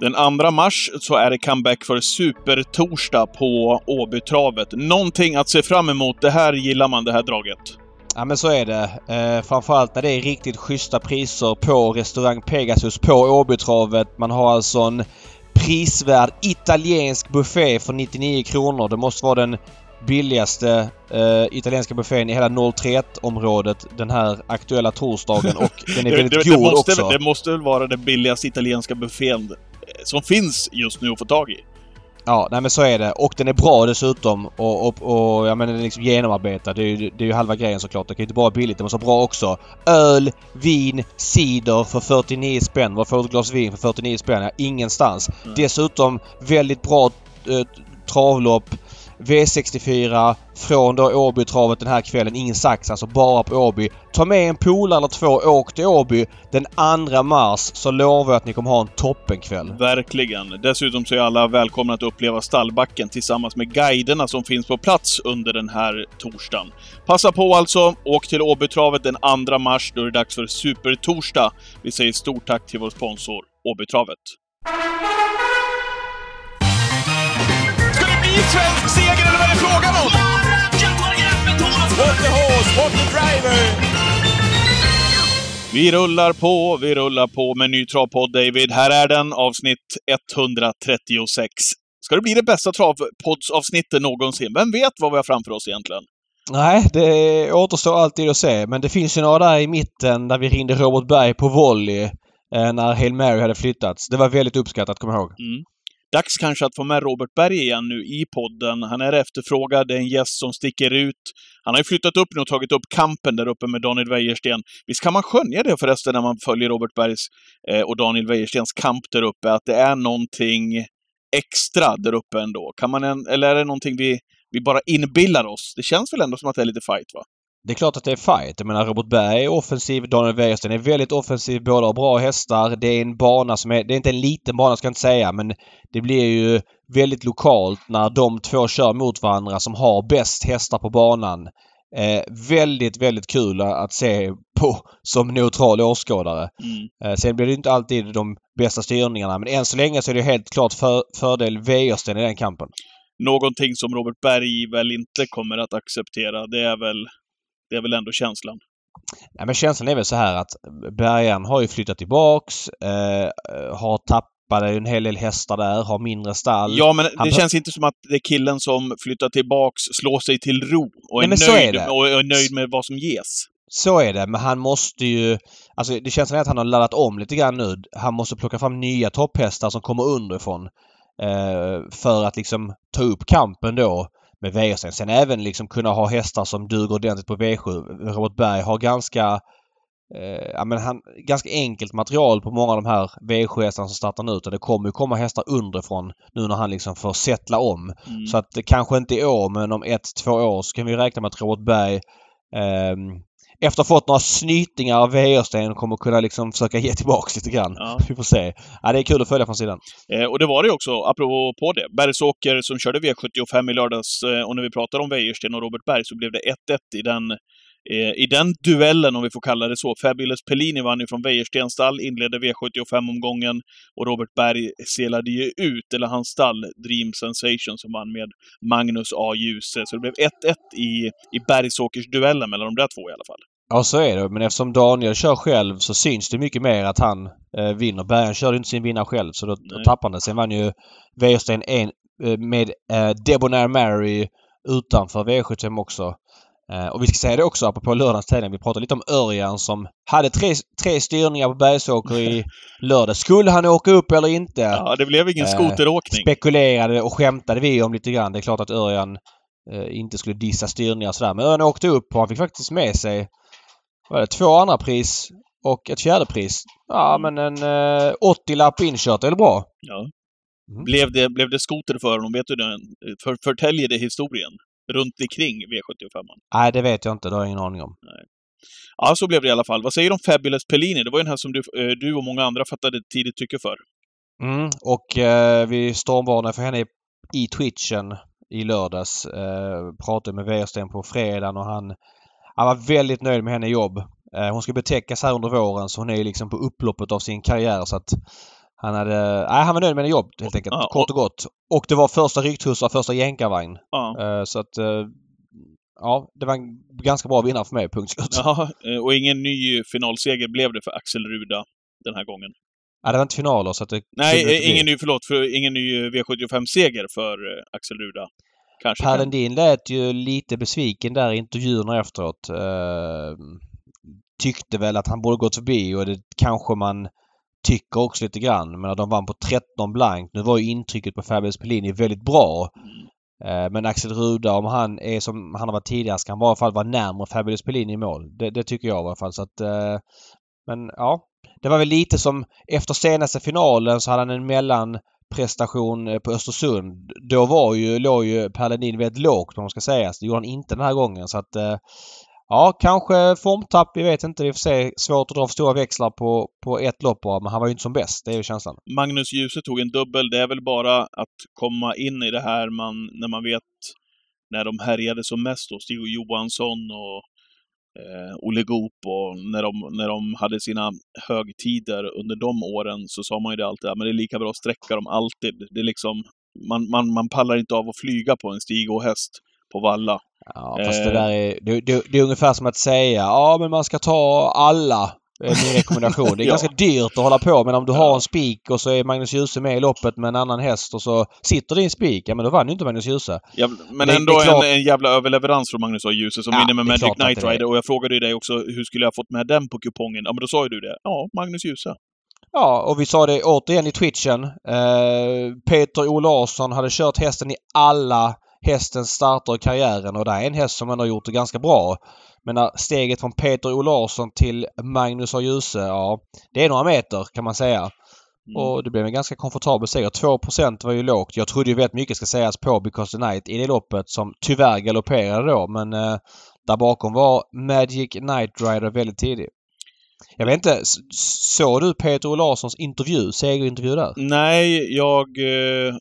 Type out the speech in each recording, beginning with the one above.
Den 2 mars så är det comeback för Supertorsdag på Åbytravet. Någonting att se fram emot. Det här gillar man, det här draget. Ja men så är det. Eh, framförallt när det är riktigt schyssta priser på restaurang Pegasus på Åbytravet. Man har alltså en prisvärd italiensk buffé för 99 kronor. Det måste vara den billigaste eh, italienska buffén i hela 031-området den här aktuella torsdagen och den är väldigt det, god det måste, också. Det måste väl vara den billigaste italienska buffén som finns just nu att få tag i. Ja, nej men så är det. Och den är bra dessutom. Och, och, och jag menar den är liksom genomarbetad. Det är, ju, det är ju halva grejen såklart. Det kan ju inte bara vara billigt, det måste vara bra också. Öl, vin, cider för 49 spänn. Vad får du ett glas vin för 49 spänn? Ja, ingenstans. Mm. Dessutom väldigt bra eh, travlopp. V64 från då Åbytravet den här kvällen. Ingen sax alltså, bara på Åby. Ta med en polare eller två, åk till Åby den 2 mars så lovar jag att ni kommer ha en toppenkväll. Verkligen. Dessutom så är alla välkomna att uppleva stallbacken tillsammans med guiderna som finns på plats under den här torsdagen. Passa på alltså, åk till Åbytravet den 2 mars, då är det dags för Supertorsdag. Vi säger stort tack till vår sponsor, Åbytravet. Svensk seger eller vad är det frågan om? What the horse, what the driver! Vi rullar på, vi rullar på med ny travpodd, David. Här är den, avsnitt 136. Ska det bli det bästa travpoddsavsnittet någonsin? Vem vet vad vi har framför oss egentligen? Nej, det återstår alltid att se. Men det finns ju några där i mitten där vi ringde Robert Berg på volley eh, när Hail Mary hade flyttats. Det var väldigt uppskattat, kom ihåg. Mm. Dags kanske att få med Robert Berg igen nu i podden. Han är efterfrågad, det är en gäst som sticker ut. Han har ju flyttat upp nu och tagit upp kampen där uppe med Daniel Wäjersten. Visst kan man skönja det förresten när man följer Robert Bergs eh, och Daniel Wäjerstens kamp där uppe, att det är någonting extra där uppe ändå? Kan man en, eller är det någonting vi, vi bara inbillar oss? Det känns väl ändå som att det är lite fight, va? Det är klart att det är fight. Jag menar Robert Berg är offensiv, Daniel Wäjersten är väldigt offensiv. Båda har bra hästar. Det är en bana som är... Det är inte en liten bana ska jag inte säga men det blir ju väldigt lokalt när de två kör mot varandra som har bäst hästar på banan. Eh, väldigt, väldigt kul att se på som neutral åskådare. Mm. Eh, sen blir det inte alltid de bästa styrningarna men än så länge så är det helt klart för, fördel Wäjersten i den kampen. Någonting som Robert Berg väl inte kommer att acceptera, det är väl, det är väl ändå känslan. Nej, men känslan är väl så här att Bergan har ju flyttat tillbaks, eh, har tappat en hel del hästar där, har mindre stall. Ja, men Han det känns inte som att det är killen som flyttar tillbaks, slår sig till ro och är, nöjd, är och är nöjd med vad som ges. Så är det, men han måste ju... Alltså det känns som att han har laddat om lite grann nu. Han måste plocka fram nya topphästar som kommer underifrån. Eh, för att liksom ta upp kampen då med Wäjersten. Sen även liksom kunna ha hästar som duger ordentligt på V7. Robert Berg har ganska... Eh, ja, men han, ganska enkelt material på många av de här V7-hästarna som startar nu. Utan det kommer ju komma hästar underifrån nu när han liksom får settla om. Mm. Så att det kanske inte i år men om ett, två år så kan vi räkna med att Robert Berg ehm, efter att ha fått några snytingar av Wäjersten kommer kunna liksom försöka ge tillbaks lite grann. Ja. Vi får se. Ja, det är kul att följa från sidan. Eh, och det var det också, apropå på det. Bergsåker som körde V75 i lördags, eh, och när vi pratar om Wäjersten och Robert Berg så blev det 1-1 i den, i den duellen, om vi får kalla det så. Fabulous Pellini vann ju från Wäjerstens stall, inledde V75-omgången och Robert Berg selade ju ut, eller hans stall, Dream Sensation, som vann med Magnus A. Djuse. Så det blev 1-1 i, i Bergsåkers-duellen mellan de där två i alla fall. Ja, så är det. Men eftersom Daniel kör själv så syns det mycket mer att han eh, vinner. Bergen körde inte sin vinnare själv så då, då tappade han det. Sen vann ju Wäjersten en eh, med eh, Debonair Mary utanför V75 också. Eh, och vi ska säga det också apropå lördagens tävling. Vi pratade lite om Örjan som hade tre, tre styrningar på Bergsåker i lördag. Skulle han åka upp eller inte? Ja, det blev ingen Eh, skoteråkning. spekulerade och skämtade vi om lite grann. Det är klart att Örjan eh, inte skulle dissa styrningar och sådär. Men Örjan åkte upp och han fick faktiskt med sig vad är det, två andra pris och ett fjärde pris. Ja men en eh, 80-lapp inkört, eller bra? Ja. Mm. Blev, det, blev det skoter för honom? Vet du den? För, förtäljer det historien? Runt omkring V75? Nej det vet jag inte, det har jag ingen aning om. Ja, så blev det i alla fall. Vad säger du om Fabulous Pellini? Det var ju den här som du, eh, du och många andra fattade tidigt tycke för. Mm, och eh, vi stormvarnade för henne i Twitchen i lördags. Eh, pratade med Wäjersten på fredagen och han, han var väldigt nöjd med henne jobb. Eh, hon ska betäckas här under våren så hon är liksom på upploppet av sin karriär så att Han hade... Nej, han var nöjd med det jobb helt enkelt. Ja, Kort och gott. Och det var första rycktussar, första jänkarvagn. Ja. Eh, Så att... eh, Ja, det var en ganska bra vinnare för mig, punkt slut. Ja. Eh, och ingen ny finalseger blev det för Axel Ruda den här gången. det var inte finaler så att det... Nej, ingen ny, förlåt, för ingen ny eh, V75-seger för Axel Ruda. Kanske Per. Lundin lät ju lite besviken där i intervjuerna efteråt. Eh, tyckte väl att han borde gått förbi och det kanske man tycker också lite grann. Men att de vann på 13 blankt. Nu var ju intrycket på Fabulous Pellini väldigt bra. Eh, men Axel Ruda, om han är som han har varit tidigare, ska han i alla fall vara närmare Fabulous Pellini i mål. Det, det tycker jag i alla fall. Så att, eh, men ja. Det var väl lite som efter senaste finalen så hade han en mellanprestation eh, på Östersund. Då var ju, låg ju Per Ledin väldigt lågt om man ska säga. Så det gjorde han inte den här gången. Så att eh, ja, kanske formtapp. Vi vet inte. Vi får se. Svårt att dra för stora växlar på, på ett lopp bara. Men han var ju inte som bäst. Det är ju känslan. Magnus Djuse tog en dubbel. Det är väl bara att komma in i det här man, när man vet när de härjade som mest då. Stig Johansson och eh, Olle Goop och när de, när de hade sina högtider under de åren så sa man ju det alltid, men det är lika bra att sträcka dem alltid. Det är liksom, man, man, man pallar inte av att flyga på en stig och häst på valla. Ja, fast Eh. det där är... Det, det, det är ungefär som att säga ja men man ska ta alla. är Min rekommendation. Det är Ja. ganska dyrt att hålla på men om du har Ja. en spik och så är Magnus Djuse med i loppet med en annan häst och så sitter din spik. Ja men då vann ju inte Magnus Djuse. Ja, men Det- ändå det klart- en, en jävla överleverans från Magnus A. Djuse som Ja, vinner med Magic Knight. Rider. Och jag frågade ju dig också, hur skulle jag fått med den på kupongen? Ja, men då sa ju du det. Ja, Magnus Djuse. Ja, och vi sa det återigen i twitchen. Eh, Peter O. Larsson hade kört hästen i alla hästens starter i karriären och det är en häst som ändå har gjort det ganska bra. Men när steget från Peter O. Larsson till Magnus A. Djuse, ja, det är några meter kan man säga. Mm. Och det blev en ganska komfortabel seger. 2% var ju lågt. Jag trodde ju väldigt mycket ska sägas på Because the Night i det loppet som tyvärr galopperade då men eh, där bakom var Magic Night Rider väldigt tidig. Jag vet inte, såg du Peter O. Larssons intervju, segerintervju där? Nej, jag eh,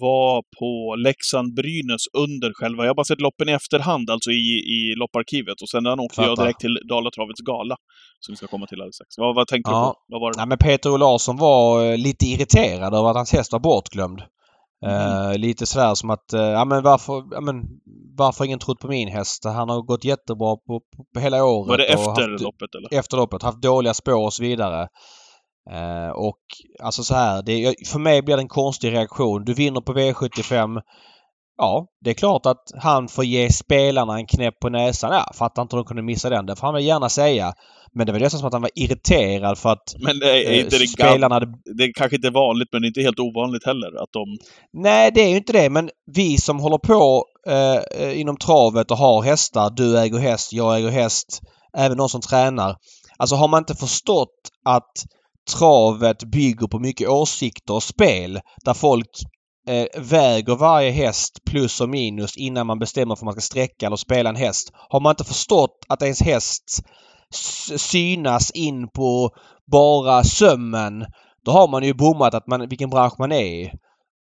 var på Leksand-Brynäs under själva... Jag har bara sett loppen i efterhand, alltså i, i lopparkivet. Och sen åkte jag direkt till Dalatravets gala, som vi ska komma till alldeles strax. Vad, vad tänkte Ja. du på? Vad var det? Nej, men Peter O. Larsson var eh, lite irriterad över att hans häst var bortglömd. Eh, lite sådär som att, eh, ja men varför, ja men varför ingen trott på min häst? Han har gått jättebra på, på, på hela året. Var det efter haft- loppet, eller? efter loppet. Haft dåliga spår och så vidare. Eh, och alltså så här, det, för mig blir det en konstig reaktion. Du vinner på V75. Ja, det är klart att han får ge spelarna en knäpp på näsan. Ja, fattar inte hur de kunde missa den. Det får han väl gärna säga. Men det var nästan som att han var irriterad för att Men det är eh, inte gam- spelarna hade det är kanske inte vanligt, men det är inte helt ovanligt heller att de... Nej, det är ju inte det. Men vi som håller på eh, eh, inom travet och har hästar. Du äger häst, jag äger häst. Även de som tränar. Alltså har man inte förstått att travet bygger på mycket åsikter och spel där folk eh, väger varje häst plus och minus innan man bestämmer för man ska sträcka eller spela en häst. Har man inte förstått att ens häst synas in på bara sömmen då har man ju bommat att man, vilken bransch man är i.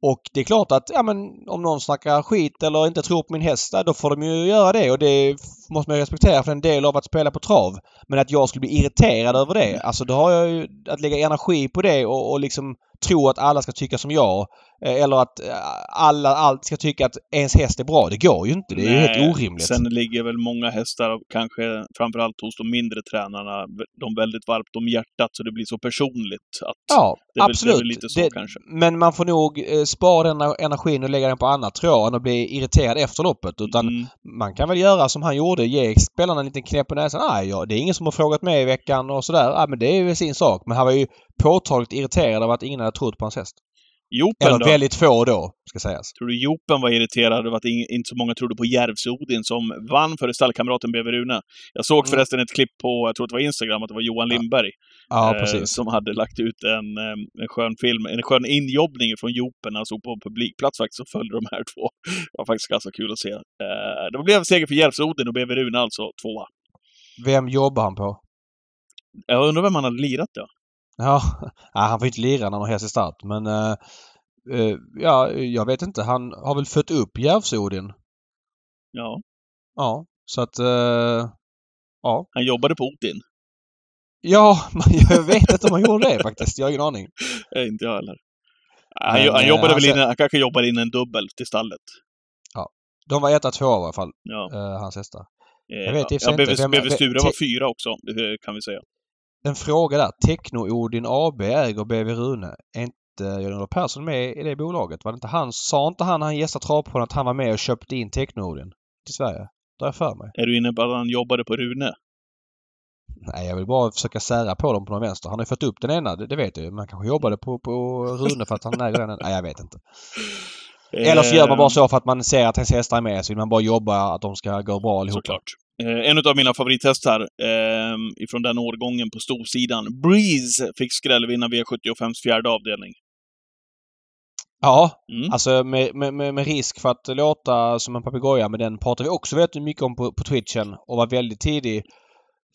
Och det är klart att ja, men om någon snackar skit eller inte tror på min häst, då får de ju göra det och det måste man ju respektera för en del av att spela på trav. Men att jag skulle bli irriterad över det, alltså då har jag ju att lägga energi på det och, och liksom tro att alla ska tycka som jag. eh, Eller att eh, alla allt ska tycka att ens häst är bra. Det går ju inte. Det är Nej, helt orimligt. Sen ligger väl många hästar, kanske framförallt hos de mindre tränarna, de väldigt varmt om hjärtat så det blir så personligt. Att Ja, det är väl- absolut. det lite så kanske. Men man får nog eh, spara den energin och lägga den på annat tror jag än att bli irriterad efter loppet. Utan Mm. man kan väl göra som han gjorde. Ge spelarna en liten knäpp på näsan. Nej, ja, det är ingen som har frågat mig i veckan och sådär. Ja, men det är ju sin sak. Men han var ju påtagligt irriterad av att ingen hade trott på hans häst. Jopen Eller då? väldigt få då, ska sägas. Tror du Jopen var irriterad över att inte så många trodde på Järvsö-Odin som vann före stallkamraten BB Rune? Jag såg Mm. förresten ett klipp på, jag tror att det var Instagram, att det var Johan Ja. Lindberg Ja, eh, precis. som hade lagt ut en, en skön film, en skön injobbning från Jopen när han stod på publikplats faktiskt och följde de här två. Det var faktiskt ganska kul att se. Eh, det blev en seger för Järvsö-Odin och BB Rune alltså tvåa. Vem jobbar han på? Jag undrar vem han hade lirat då? Ja, han får inte lira när häst i start. Men eh, ja, jag vet inte. Han har väl fött upp Järvsö-Odin. Ja, Ja, så att... eh, ja. han jobbade på Odin. Ja, jag vet inte om han gjorde det faktiskt. Jag har ingen aning. Nej, inte jag heller. Han, Men, han eh, jobbade han väl in, han kanske jobbar in en dubbel till stallet. De var etta, tvåa i alla fall, Ja. eh, hans hästar. Jag vet ja, BV, inte BV vem- Sture var fyra också, det kan vi säga. En fråga där. Techno-Odin AB äger BV Rune. Är inte Jan-Olof Persson med i det bolaget? Var det inte han, sa inte han när han gästade Travpodden att han var med och köpte in Techno-Odin till Sverige? Det har jag för mig. Är du inne på att han jobbade på Rune? Nej, jag vill bara försöka sära på dem på någon vänster. Han har ju fått upp den ena, det, det vet jag ju. Man kanske jobbade på, på Rune för att han äger den. Nej, jag vet inte. Eller så gör man bara Eh, så för att man ser att hans hästar är med så vill man bara jobba att de ska gå bra allihopa. Såklart. Eh, en av mina favorithästar eh, ifrån den årgången på storsidan, Breeze, fick skrällvinna V75s fjärde avdelning. Ja, Mm. alltså med, med, med, risk för att låta som en papegoja men den pratar vi också väldigt mycket om på, på twitchen och var väldigt tidig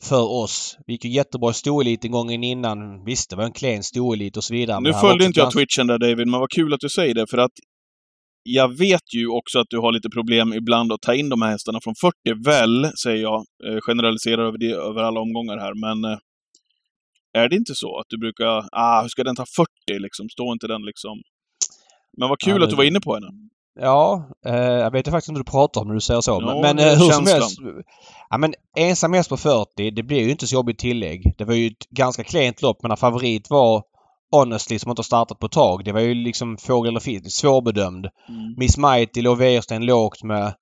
för oss. Vi gick ju jättebra i stoeliten gången innan. Visst, det var en klen stoelit och så vidare. Nu det följde inte jag Twitchen där David, men vad kul att du säger det, för att jag vet ju också att du har lite problem ibland att ta in de här hästarna från 40, väl, säger jag. Eh, generaliserar över, det, över alla omgångar här, men eh, är det inte så att du brukar, ah, hur ska den ta 40 liksom? Står inte den liksom... Men vad kul Ja, att du det- var inne på henne. Ja, eh, jag vet faktiskt inte vad du pratar om när du säger så. Ja, men eh, hur som känslan. helst. Ja, men ensam häst på 40, det blir ju inte så jobbigt tillägg. Det var ju ett ganska klent lopp, men favorit var Honestly som inte har startat på ett tag. Det var ju liksom fågel eller fisk. Svårbedömd. Mm. Miss Mighty låg Wäjersten lågt med.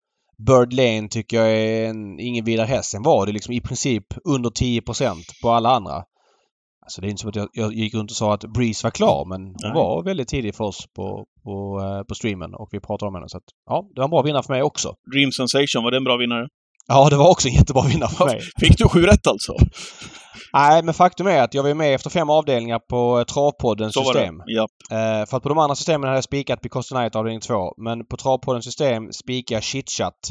Bird Lane tycker jag är en, ingen vidare häst. Sen var det liksom i princip under 10% på alla andra. Alltså det är inte som att jag, jag gick runt och sa att Breeze var klar men hon Nej. var väldigt tidig för oss på, på, eh, på streamen och vi pratade om henne. Så att, ja, det var en bra vinnare för mig också. Dream Sensation, var det en bra vinnare? Ja, det var också en jättebra vinnare för mig. Fick du sju rätt alltså? Nej, men faktum är att jag var med efter fem avdelningar på eh, Travpoddens Så system. Ja. Eh, för att på de andra systemen hade jag spikat Because Night avdelning 2. Men på Travpoddens system spikade jag chitchat.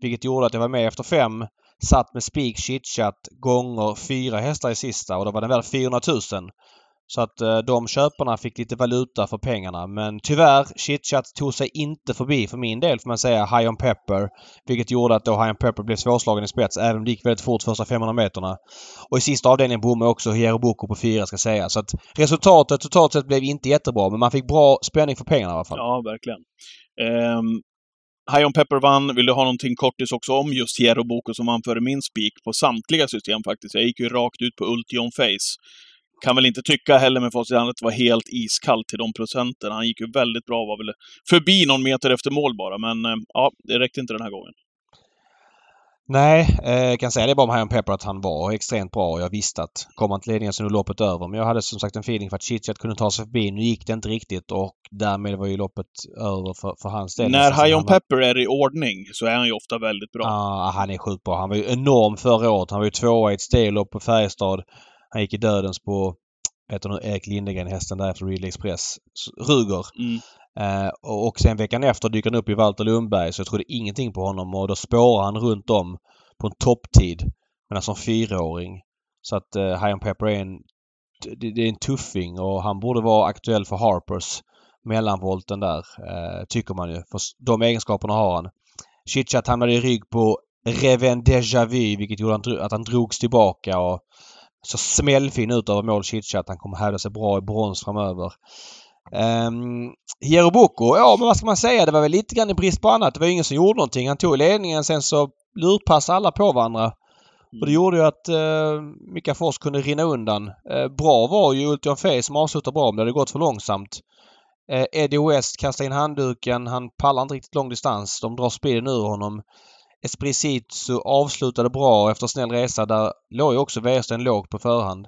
Vilket gjorde att jag var med efter fem. Satt med spik chitchat gånger fyra hästar i sista och då var den värd 400 000. Så att eh, de köparna fick lite valuta för pengarna. Men tyvärr, chitchat tog sig inte förbi för min del får man säga High on Pepper. Vilket gjorde att då High on Pepper blev svårslagen i spets även om det gick väldigt fort första 500 meterna. Och i sista avdelningen bommade också Hierro Boko på fyra ska säga. Så att resultatet totalt sett blev inte jättebra men man fick bra spänning för pengarna i alla fall. Ja, verkligen. Um, High on Pepper vann. Vill du ha någonting kortis också om just Hierro Boko som vann före min spik på samtliga system faktiskt. Jag gick ju rakt ut på Ultion Face. Kan väl inte tycka heller med facit att det var helt iskallt till de procenten. Han gick ju väldigt bra, var väl förbi någon meter efter mål bara, men eh, ja, det räckte inte den här gången. Nej, eh, jag kan säga det bara om on Pepper att han var extremt bra och jag visste att kom han till ledningen så är loppet över. Men jag hade som sagt en feeling för att Chitchat kunde ta sig förbi. Nu gick det inte riktigt och därmed var ju loppet över för, för hans del. När var- Pepper är i ordning så är han ju ofta väldigt bra. Ja, han är sjukt bra. Han var ju enorm förra året. Han var ju tvåa i ett stellopp på Färjestad. Han gick i dödens på heter nu Erik Lindegren, hästen där efter Ridley Express. Ruger. Mm. Eh, och, sen veckan efter dyker han upp i Walter Lundberg så jag trodde ingenting på honom och då spårar han runt om på en topptid. Men som fyraåring. Så att eh, High on Pepper är en, det, det är en tuffing och han borde vara aktuell för Harpers mellanvolten där. Eh, tycker man ju. För de egenskaperna har han. Chitchat hamnade i rygg på Reven Déjà Vu vilket gjorde att han drogs tillbaka och så smällfin ut över mål Chitchat. Han kommer hävda sig bra i brons framöver. Um, ja men vad ska man säga? Det var väl lite grann i brist på annat. Det var ingen som gjorde någonting. Han tog ledningen sen så lurpassade alla på varandra. Och det gjorde ju att uh, Mika Fors kunde rinna undan. Eh, bra var ju Ultion Fey som avslutade bra men det hade gått för långsamt. Eh, Eddie West kastade in handduken. Han pallar inte riktigt lång distans. De drar speeden ur honom. Espricito avslutade bra efter snäll resa. Där låg ju också Wäjersten lågt på förhand.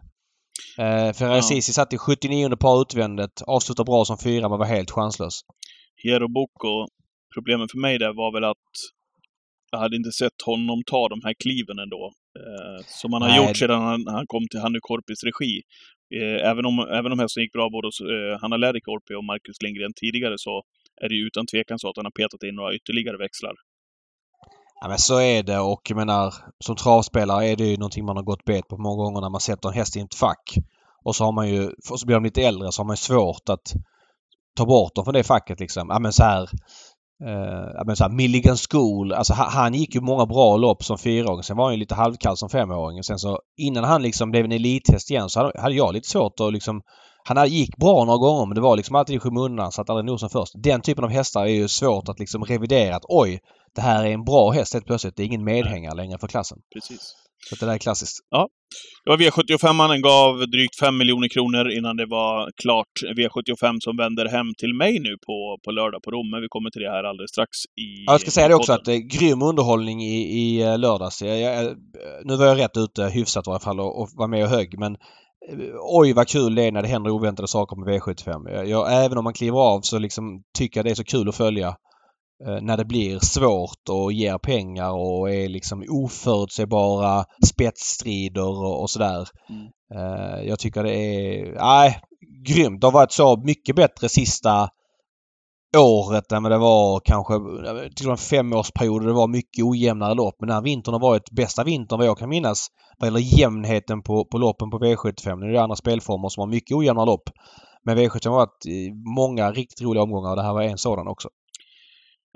Eh, Ferrari Ja. Satt i 79 par utvändigt. Avslutade bra som fyra men var helt chanslös. Hierro Boko, problemet för mig där var väl att jag hade inte sett honom ta de här kliven ändå. Eh, som han har Nej. gjort sedan han, han kom till Hannu Korpis regi. Eh, även, om, även om hästen gick bra både hos eh, Hanna Läri Korpi och Marcus Lindgren tidigare så är det ju utan tvekan så att han har petat in några ytterligare växlar. Ja men så är det och jag menar som travspelare är det ju någonting man har gått bet på många gånger när man sätter en häst i ett fack. Och så har man ju, och så blir de lite äldre så har man ju svårt att ta bort dem från det facket liksom. Ja men så här. Eh, men så här, Milligan School, alltså han, han gick ju många bra lopp som fyraåring. Sen var han ju lite halvkall som femåring. Sen så innan han liksom blev en elithäst igen så hade, hade jag lite svårt att liksom... Han gick bra några gånger men det var liksom alltid i skymundan satt aldrig nosen först. Den typen av hästar är ju svårt att liksom revidera att oj, det här är en bra häst helt plötsligt. Det är ingen medhängare längre för klassen. Precis. Så det där är klassiskt. Det var V75 den gav drygt 5 miljoner kronor innan det var klart. V75 som vänder hem till mig nu på, på lördag på Rom. Men vi kommer till det här alldeles strax i Ja, jag ska säga det också att det är grym underhållning i, i eh, lördags. Jag, jag, nu var jag rätt ute hyfsat i alla fall och, och var med och högg men eh, oj vad kul det är när det händer oväntade saker med V75. Jag, jag, även om man kliver av så liksom tycker jag det är så kul att följa eh, när det blir svårt och ger pengar och är liksom oförutsägbara spetsstrider och, och sådär. Mm. Eh, jag tycker det är... Nej, grymt. Det har varit så mycket bättre sista året än vad det var kanske till en femårsperiod. Det var mycket ojämnare lopp. Men den här vintern har varit bästa vintern vad jag kan minnas vad gäller jämnheten på, på loppen på V75. Nu är det andra spelformer som har mycket ojämna lopp. Men V75 har varit eh, många riktigt roliga omgångar och det här var en sådan också.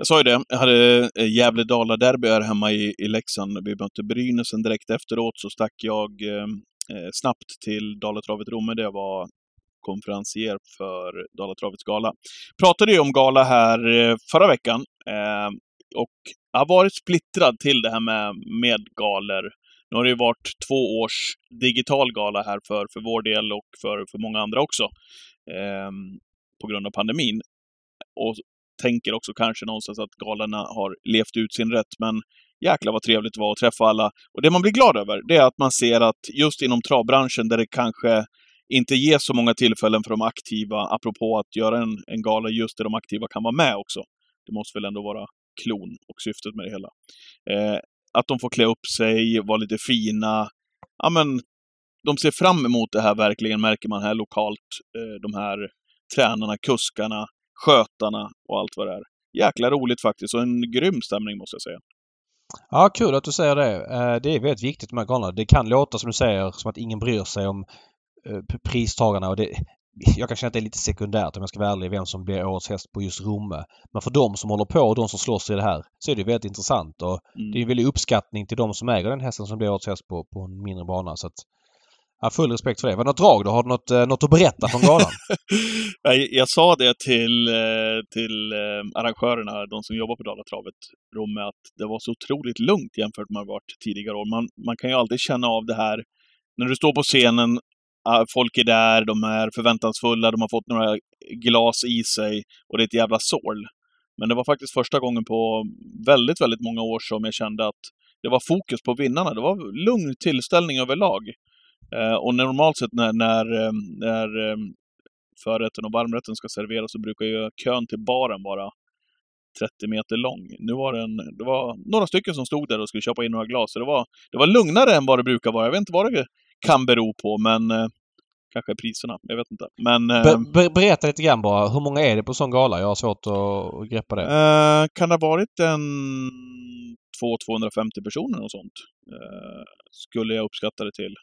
Jag sa ju det, jag hade eh, Gävle-Dala-derby här hemma i, i Leksand. Vi mötte Brynäs, sen direkt efteråt så stack jag eh, eh snabbt till Dalatravet Romme där jag var konferencier för Dalatravets gala. Pratade ju om gala här eh, förra veckan eh, och jag har varit splittrad till det här med, med galor. Nu har det ju varit två års digital gala här för, för vår del och för, för många andra också. Eh, på grund av pandemin. Och tänker också kanske någonstans att galorna har levt ut sin rätt, men jäklar vad trevligt det var att träffa alla. Och det man blir glad över, det är att man ser att just inom travbranschen där det kanske inte ges så många tillfällen för de aktiva, apropå att göra en, en gala just där de aktiva kan vara med också. Det måste väl ändå vara klon och syftet med det hela. Eh, att de får klä upp sig, vara lite fina. Ja, men de ser fram emot det här verkligen, märker man här lokalt. Eh, de här tränarna, kuskarna, skötarna och allt vad det är. Jäkla roligt faktiskt och en grym stämning måste jag säga. Ja, kul att du säger det. Eh, Det är väldigt viktigt med galorna. Det kan låta som du säger som att ingen bryr sig om eh, pristagarna och det, jag kan känna att det är lite sekundärt om jag ska vara ärlig vem som blir årets häst på just Romme. Men för de som håller på och de som slåss i det här så är det väldigt intressant och Mm. det är en väldig uppskattning till de som äger den hästen som blir årets häst på, på en mindre bana. Så att, ja, full respekt för det. Var det något drag då? Har du något, eh, något att berätta från galan? jag, jag sa det till, eh, till eh, arrangörerna, de som jobbar på Dalatravet, Romme, att det var så otroligt lugnt jämfört med vad det varit tidigare år. Man, man kan ju alltid känna av det här när du står på scenen, folk är där, de är förväntansfulla, de har fått några glas i sig och det är ett jävla sorl. Men det var faktiskt första gången på väldigt, väldigt många år som jag kände att det var fokus på vinnarna. Det var lugn tillställning överlag. Eh, och normalt sett när, när, eh, när eh, förrätten och varmrätten ska serveras så brukar ju kön till baren vara 30 meter lång. Nu var det, en, det var några stycken som stod där och skulle köpa in några glas. Så det var, det var lugnare än vad det brukar vara. Jag vet inte vad det kan bero på, men eh, kanske priserna. Jag vet inte. Men eh, Be, be, berätta lite grann bara. Hur många är det på sån gala? Jag har svårt att, att greppa det. eh, kan det ha varit en 200-250 personer och sånt? Eh, skulle jag uppskatta det till.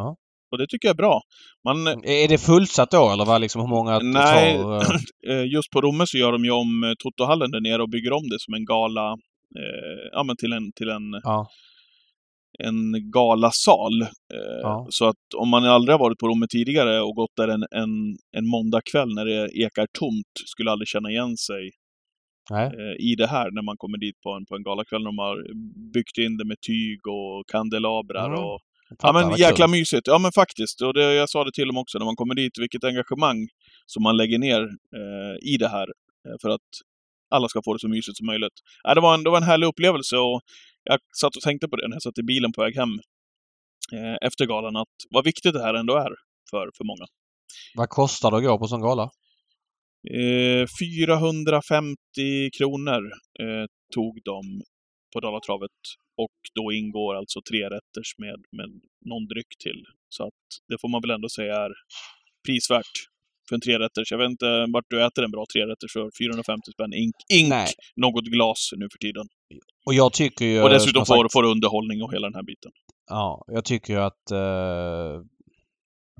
Ja. Och det tycker jag är bra. Man, Är det fullsatt då eller vad liksom hur många Nej. tar? eh, eh, just på Romme så gör de ju om eh, Totohallen där nere och bygger om det som en gala, eh, ja men till en, till en, Ja. en galasal. Eh, Ja. Så att om man aldrig har varit på Romme tidigare och gått där en, en, en måndagkväll när det ekar tomt, skulle aldrig känna igen sig Nej. eh, i det här när man kommer dit på en, på en galakväll. De har byggt in det med tyg och kandelabrar Mm. och Ja men jäkla kul. mysigt. Ja men faktiskt. Och det, jag sa det till dem också när man kommer dit, vilket engagemang som man lägger ner eh, i det här. Eh, för att alla ska få det så mysigt som möjligt. Ja, det, var en, det var en härlig upplevelse och jag satt och tänkte på det när jag satt i bilen på väg hem eh, efter galan, att vad viktigt det här ändå är för, för många. Vad kostar det att gå på sån gala? Eh, 450 kronor eh, tog de på Dalatravet och då ingår alltså tre rätters med, med någon dryck till. Så att det får man väl ändå säga är prisvärt för en trerätters. Jag vet inte vart du äter en bra trerätters för 450 spänn. Ink, ink Nej. något glas nu för tiden. Och jag tycker ju... Och dessutom får, sagt- får underhållning och hela den här biten. Ja, jag tycker ju att... Eh,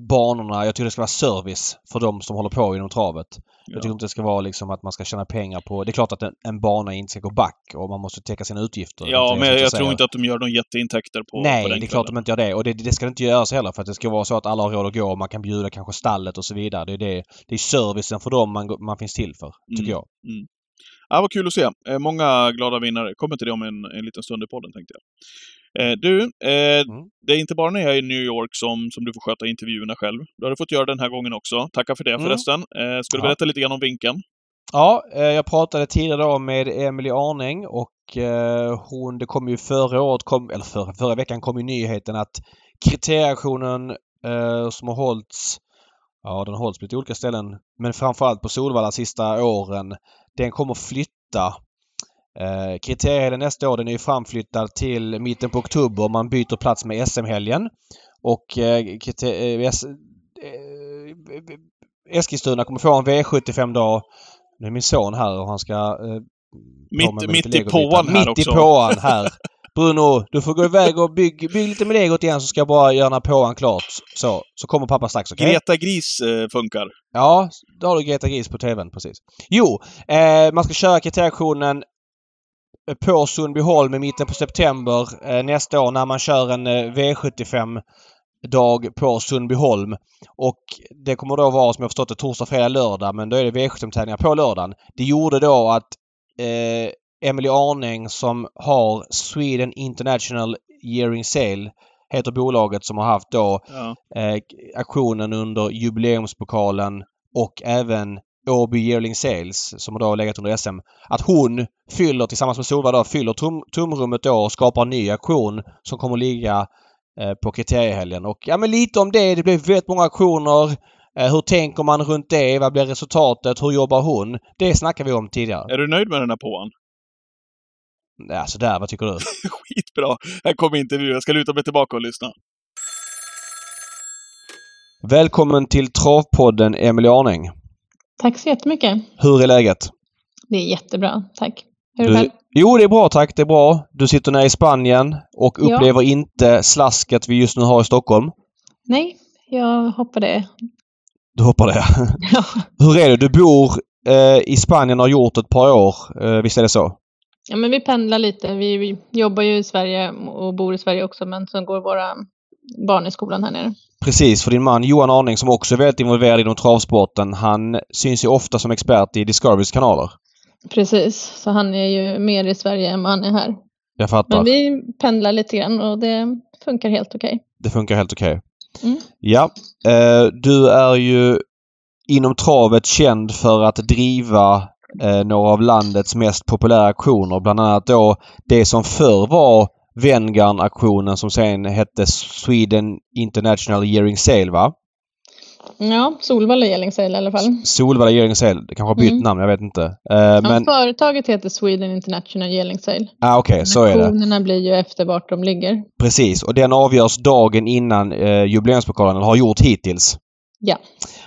banorna. Jag tycker det ska vara service för de som håller på inom travet. Ja. Jag tycker inte det ska vara liksom att man ska tjäna pengar på... Det är klart att en, en bana inte ska gå back och man måste täcka sina utgifter. Ja, men jag säga. tror inte att de gör några jätteintäkter på, Nej, på det är klart de inte gör det. Och det, det ska det inte göras heller för att det ska vara så att alla har råd att gå och man kan bjuda kanske stallet och så vidare. Det är, det, det är servicen för dem man, man finns till för, tycker Mm. jag. Ja, vad kul att se. Eh, Många glada vinnare. Kommer till det om en, en liten stund i podden, tänkte jag. Eh, du, eh, Mm. det är inte bara när jag är i New York som, som du får sköta intervjuerna själv. Du har fått göra den här gången också. Tackar för det Mm. förresten. Eh, ska du Ja. berätta lite grann om vinkeln? Ja, eh, jag pratade tidigare med Emily Arning och eh, hon, det kom ju förra året, kom, eller förra, förra veckan kom ju nyheten att kriterieaktionen som har hållits, ja den har hållits på lite olika ställen, men framförallt på Solvalla sista åren, den kommer flytta. Eh, kriterien nästa år den är ju framflyttad till mitten på oktober. Man byter plats med SM-helgen. Och eh, eh, eh, Eskilstuna kommer få en V75-dag. Nu är min son här och han ska... Eh, Mitt, mitt i påan här Mitt också. i påan här. Bruno, du får gå iväg och bygg, bygg lite med legot igen så ska jag bara göra påan klart. Så, så kommer pappa strax, okej? Greta Gris eh, funkar. Ja, då har du Greta Gris på TVn, precis. Jo, eh, man ska köra kriterieaktionen på Sundbyholm i mitten på september eh, nästa år när man kör en eh, V75 dag på Sundbyholm. Och det kommer då vara som jag förstått det torsdag, fredag, lördag men då är det V75-tävlingar på lördagen. Det gjorde då att eh, Emily Arning som har Sweden International Yearing Sale heter bolaget som har haft då Ja. eh, aktionen under jubileumspokalen och även Åby Yearling Sales som då har legat under SM. Att hon fyller tillsammans med Solvalla då, fyller tum, tumrummet då och skapar en ny aktion som kommer ligga eh, på kriteriehelgen. Och ja men lite om det. Det blir väldigt många aktioner. Eh, hur tänker man runt det? Vad blir resultatet? Hur jobbar hon? Det snackade vi om tidigare. Är du nöjd med den här påan? Ja, sådär. Vad tycker du? Skitbra. Här kommer intervjun. Jag ska luta mig tillbaka och lyssna. Välkommen till Travpodden Emelie Arning. Tack så jättemycket. Hur är läget? Det är jättebra, tack. Hur är Du, själv? jo, det är bra tack. Det är bra. Du sitter nere i Spanien och Ja. upplever inte slasket vi just nu har i Stockholm. Nej, jag hoppar det. Du hoppar det. Ja. Hur är det? Du bor eh, i Spanien och har gjort ett par år. Eh, visst är det så? Ja, men vi pendlar lite. Vi, vi jobbar ju i Sverige och bor i Sverige också, men så går våra barn i skolan här nere. Precis, för din man Johan Arning som också är väldigt involverad inom travsporten. Han syns ju ofta som expert i Discoverys kanaler. Precis, så han är ju mer i Sverige än vad han är här. Jag fattar. Men vi pendlar lite grann och det funkar helt okej. Det funkar helt okej. Mm. Ja. Eh, du är ju inom travet känd för att driva eh, några av landets mest populära aktioner. Bland annat då det som förr var Venngarn-aktionen som sen hette Sweden International Yearing Sale va? Ja, Solvalla Gällingsale i alla fall. Solvalla Yearing Sale. Det kanske har bytt Mm. namn, jag vet inte. Eh, Ja, men, Företaget heter Sweden International Gällingsale. ah, okej, så är det. Aktionerna blir ju efter vart de ligger. Precis. Och den avgörs dagen innan eh, jubileumspokalen, har gjort hittills. Ja.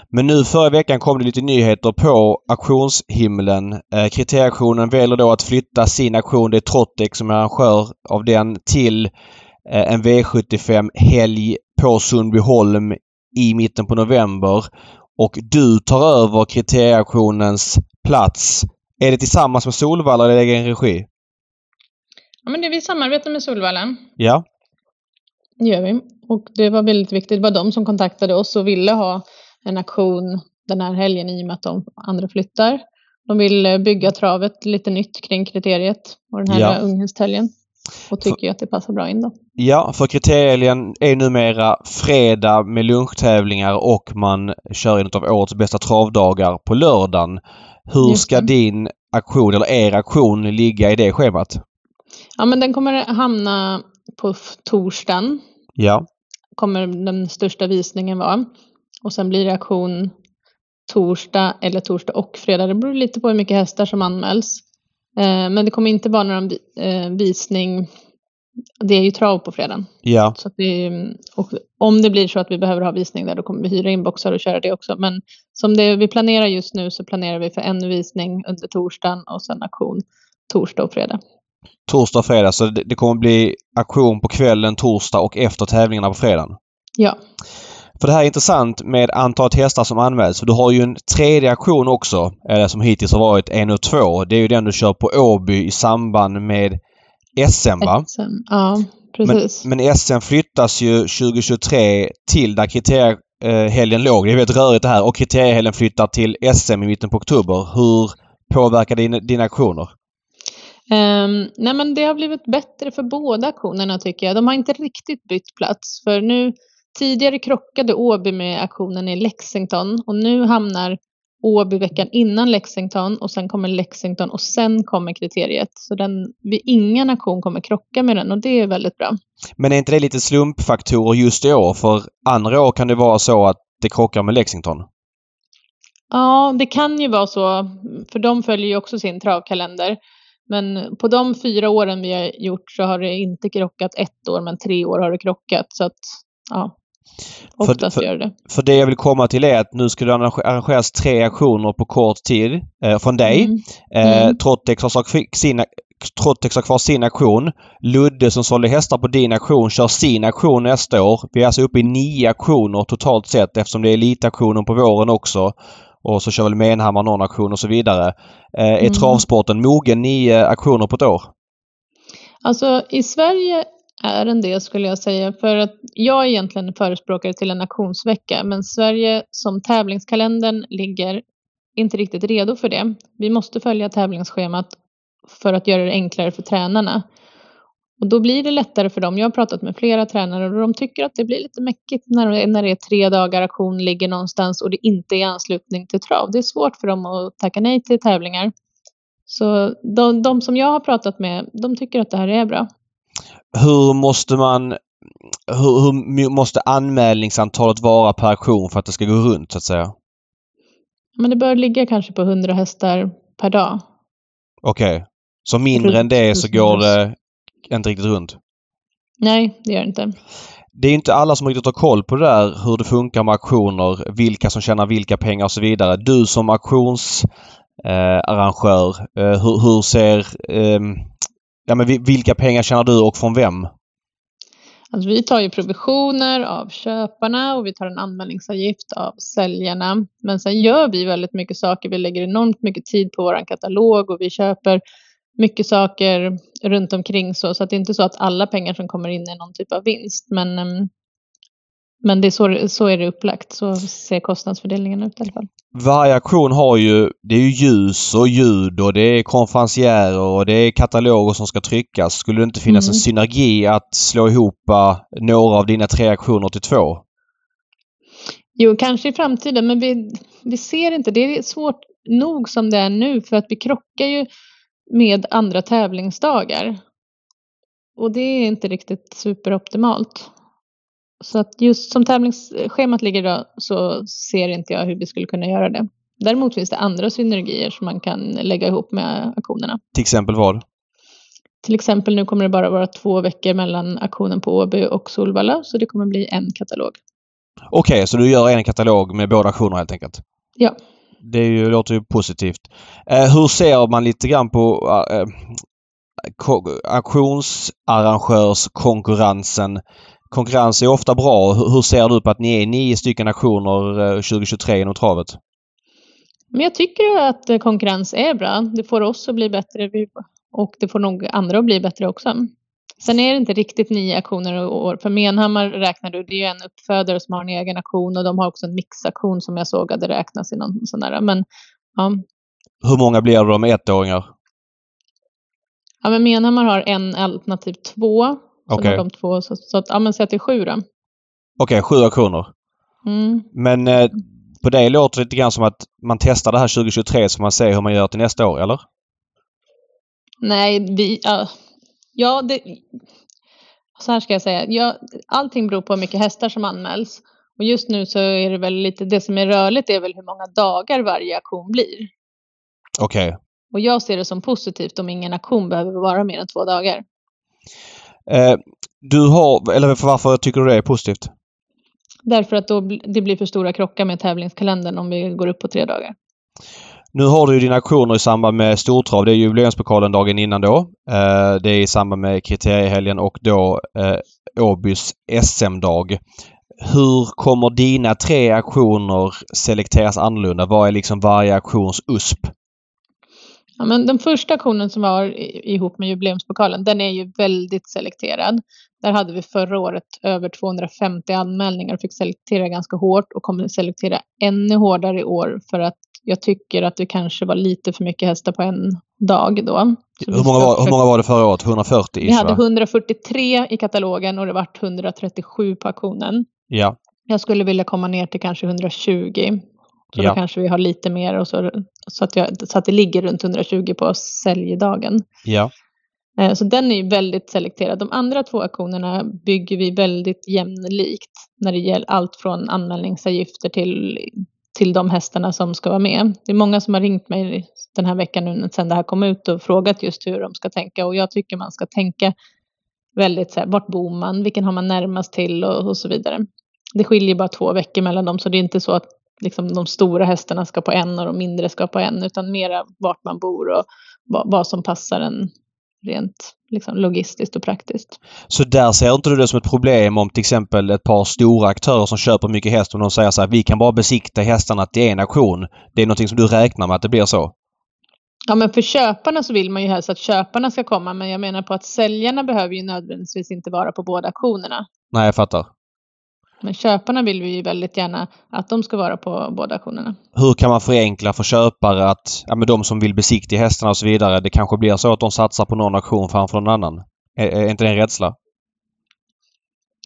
Men nu förra veckan kom det lite nyheter på auktionshimlen. Eh, kriterieaktionen väljer då att flytta sin aktion, det är Trottex som är arrangör av den, till eh, en V75-helg på Sundbyholm i mitten på november. Och du tar över kriterieaktionens plats. Är det tillsammans med Solvalla eller egen regi? Ja, men det vi samarbetar med Solvalla. Ja. Det gör vi. Och det var väldigt viktigt. Det var de som kontaktade oss och ville ha en aktion den här helgen i och med att de andra flyttar. De vill eh, bygga travet lite nytt kring kriteriet och den här Ja. unghästhelgen. Och tycker att det passar bra in då. Ja, för kriterien är numera fredag med lunchtävlingar och man kör en av årets bästa travdagar på lördagen. Hur ska din aktion, eller er aktion, ligga i det schemat? Ja, men den kommer hamna på torsdagen. Ja. Kommer den största visningen vara. Och sen blir det aktion torsdag eller torsdag och fredag. Det beror lite på hur mycket hästar som anmäls. Eh, men det kommer inte vara någon vi- eh, visning. Det är ju trav på fredagen. Ja. Så och om det blir så att vi behöver ha visning där, då kommer vi hyra in boxar och köra det också. Men som det vi planerar just nu så planerar vi för en visning under torsdagen och sen aktion torsdag och fredag. Torsdag och fredag. Så det, det kommer bli aktion på kvällen torsdag och efter tävlingarna på fredagen. Ja, För det här är intressant med antalet hästar som anmäls. För du har ju en tredje auktion också eh, som hittills har varit en och två. Det är ju den du kör på Åby i samband med SM va? SM. Ja, precis. Men, men SM flyttas ju 2023 till där kriteriehelgen låg. Det är väldigt rörigt det här. Och kriteriehelgen flyttar till SM i mitten på oktober. Hur påverkar det din, dina auktioner? Um, nej men det har blivit bättre för båda aktionerna tycker jag. De har inte riktigt bytt plats. För nu tidigare krockade Åby med aktionen i Lexington och nu hamnar Åby veckan innan Lexington och sen kommer Lexington och sen kommer kriteriet. Så den, vid ingen aktion kommer krocka med den och det är väldigt bra. Men är inte det lite slumpfaktorer just i år? För andra år kan det vara så att det krockar med Lexington. Ja, det kan ju vara så. För de följer ju också sin travkalender. Men på de fyra åren vi har gjort så har det inte krockat ett år, men tre år har det krockat. Så att, ja, oftast för, gör det. För det jag vill komma till är att nu ska det arrangeras tre aktioner på kort tid eh, från dig. Mm. Eh, Mm. Trottex har, sin, Trottex har kvar sin aktion. Ludde som sålde hästar på din aktion kör sin aktion nästa år. Vi är alltså uppe i nio aktioner totalt sett eftersom det är elitaktionen på våren också. Och så kör väl Menhammar någon aktion och så vidare. Eh, är Mm. travsporten mogen nio aktioner på ett år? Alltså i Sverige är en del skulle jag säga. För att jag är egentligen förespråkare till en auktionsvecka. Men Sverige som tävlingskalendern ligger inte riktigt redo för det. Vi måste följa tävlingsschemat för att göra det enklare för tränarna. Och då blir det lättare för dem. Jag har pratat med flera tränare och de tycker att det blir lite mäckigt när det, när det är tre dagar auktion ligger någonstans och det inte är i anslutning till trav. Det är svårt för dem att tacka nej till tävlingar. Så de, de som jag har pratat med, de tycker att det här är bra. Hur måste man... Hur, hur måste anmälningsantalet vara per aktion för att det ska gå runt så att säga? Men det bör ligga kanske på 100 hästar per dag. Okej. Så mindre Runt än det så går det inte riktigt runt? Nej, det gör det inte. Det är inte alla som riktigt har koll på det där hur det funkar med auktioner, vilka som tjänar vilka pengar och så vidare. Du som auktionsarrangör, eh, eh, hur, hur ser... ehm, ja men vi- vilka pengar tjänar du och från vem? Alltså vi tar ju provisioner av köparna och vi tar en anmälningsavgift av säljarna. Men sen gör vi väldigt mycket saker. Vi lägger enormt mycket tid på vår katalog och vi köper mycket saker runt omkring så. Så att det är inte så att alla pengar som kommer in är någon typ av vinst. Men, ehm, men det är så, så är det upplagt. Så ser kostnadsfördelningen ut i alla fall. Varje auktion har ju... Det är ju ljus och ljud och det är konferencierer och det är kataloger som ska tryckas. Skulle det inte finnas Mm. en synergi att slå ihop eh, några av dina tre auktioner till två? Jo, kanske i framtiden, men vi, vi ser inte. Det är svårt nog som det är nu för att vi krockar ju med andra tävlingsdagar. Och det är inte riktigt superoptimalt. Så att just som tävlingsschemat ligger idag så ser inte jag hur vi skulle kunna göra det. Däremot finns det andra synergier som man kan lägga ihop med aktionerna. Till exempel vad? Till exempel nu kommer det bara vara två veckor mellan aktionen på Åby och Solvalla så det kommer bli en katalog. Okej, så du gör en katalog med båda auktionerna helt enkelt? Ja. Det är ju, låter ju positivt. Eh, hur ser man lite grann på eh, eh auktionsarrangörskonkurrensen? Konkurrens är ofta bra. Hur, hur ser du på att ni är nio stycken auktioner eh, 2023 inom travet? Men jag tycker att eh, konkurrens är bra. Det får oss att bli bättre och det får nog andra att bli bättre också. Sen är det inte riktigt nio aktioner i år. För Menhammar räknar du, det är ju en uppfödare som har en egen aktion och de har också en mixaktion som jag såg hade räknats i någon sån där. Men ja, Hur många blir det med ettåringar? ja men Menhammar har en alternativ två. Har de två, så, så att, ja men säg att det är sju då. Okej, sju auktioner. Mm. Men eh, på det låter det lite grann som att man testar det här 2023 så man ser hur man gör till nästa år, eller? Nej, vi, ja, ja det, så här ska jag säga. Ja, allting beror på hur mycket hästar som anmäls. Och just nu så är det väl lite, det som är rörligt är väl hur många dagar varje aktion blir. Okej. Och jag ser det som positivt om ingen aktion behöver vara mer än två dagar. Eh, du har, eller för varför tycker du det är positivt? Därför att då det blir för stora krockar med tävlingskalendern om vi går upp på tre dagar. Nu har du ju dina auktioner i samband med stortrav. Det är jubileumspokalen dagen innan då. Eh, det är i samband med kriteriehelgen och då eh, Åbys SM-dag. Hur kommer dina tre aktioner selekteras annorlunda? Vad är liksom varje aktions USP? Ja, men den första aktionen som var ihop med jubileumspokalen, den är ju väldigt selekterad. Där hade vi förra året över 250 anmälningar och fick selektera ganska hårt och kommer selektera ännu hårdare i år för att jag tycker att det kanske var lite för mycket hästar på en dag då. Hur många, var, hur många var det förra året? 140? Vi hade 143 i katalogen och det vart 137 på auktionen. Ja. Jag skulle vilja komma ner till kanske 120. Så Ja. då kanske vi har lite mer och så, så, att jag, så att det ligger runt 120 på säljdagen. Ja. Eh, Så den är ju väldigt selekterad. De andra två auktionerna bygger vi väldigt jämlikt när det gäller allt från anmälningsavgifter till, till de hästarna som ska vara med. Det är många som har ringt mig den här veckan nu sedan det här kom ut och frågat just hur de ska tänka och jag tycker man ska tänka väldigt så här, vart bor man, vilken har man närmast till och, och så vidare. Det skiljer bara två veckor mellan dem så det är inte så att liksom, de stora hästarna ska på en och de mindre ska på en utan mera vart man bor och vad, vad som passar en rent liksom, logistiskt och praktiskt. Så där ser inte du det som ett problem om till exempel ett par stora aktörer som köper mycket häst och de säger så här vi kan bara besikta hästarna till en auktion. Det är någonting som du räknar med att det blir så? Ja, men för köparna så vill man ju helst att köparna ska komma, men jag menar på att säljarna behöver ju nödvändigtvis inte vara på båda auktionerna. Nej, jag fattar. Men köparna vill vi ju väldigt gärna att de ska vara på båda auktionerna. Hur kan man förenkla för köpare att, ja men de som vill besiktiga hästarna och så vidare, det kanske blir så att de satsar på någon auktion framför någon annan? Är, är inte det en rädsla?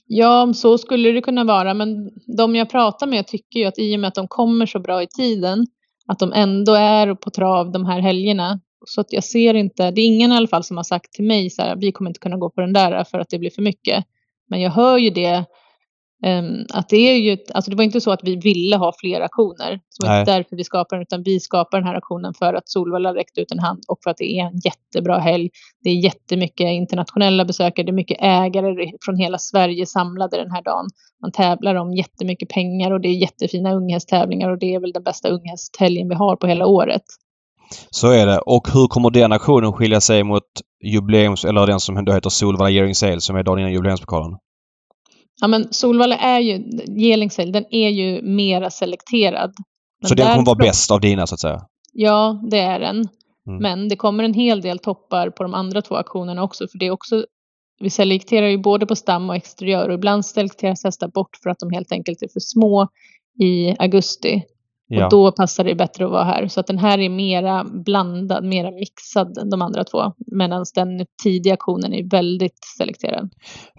Ja, så skulle det kunna vara, men de jag pratar med tycker ju att i och med att de kommer så bra i tiden, att de ändå är på trav de här helgerna. Så att jag ser inte, det är ingen i alla fall som har sagt till mig så här, vi kommer inte kunna gå på den där för att det blir för mycket. Men jag hör ju det, att det är ju, alltså det var inte så att vi ville ha fler aktioner. Det var inte därför vi skapade den, utan vi skapar den här aktionen för att Solvalla räckte ut en hand och för att det är en jättebra helg. Det är jättemycket internationella besökare, det är mycket ägare från hela Sverige samlade den här dagen. Man tävlar om jättemycket pengar och det är jättefina unghästtävlingar och det är väl den bästa unghästhelgen vi har på hela året. Så är det. Och hur kommer den auktionen skilja sig mot jubileums... eller den som då heter Solvalla Yearing Sale som är dagen innan jubileumspokalen? Ja men Solvalla är ju, Gelingsail, den är ju mera selekterad. Men Så den kommer vara bäst av dina så att säga? Ja, det är den. Mm. Men det kommer en hel del toppar på de andra två auktionerna också. För det är också, vi selekterar ju både på stam och exteriör och ibland selekteras hästar bort för att de helt enkelt är för små i augusti. Ja. Och då passar det bättre att vara här. Så att den här är mera blandad, mera mixad än de andra två. Medan den tidiga auktionen är väldigt selekterad.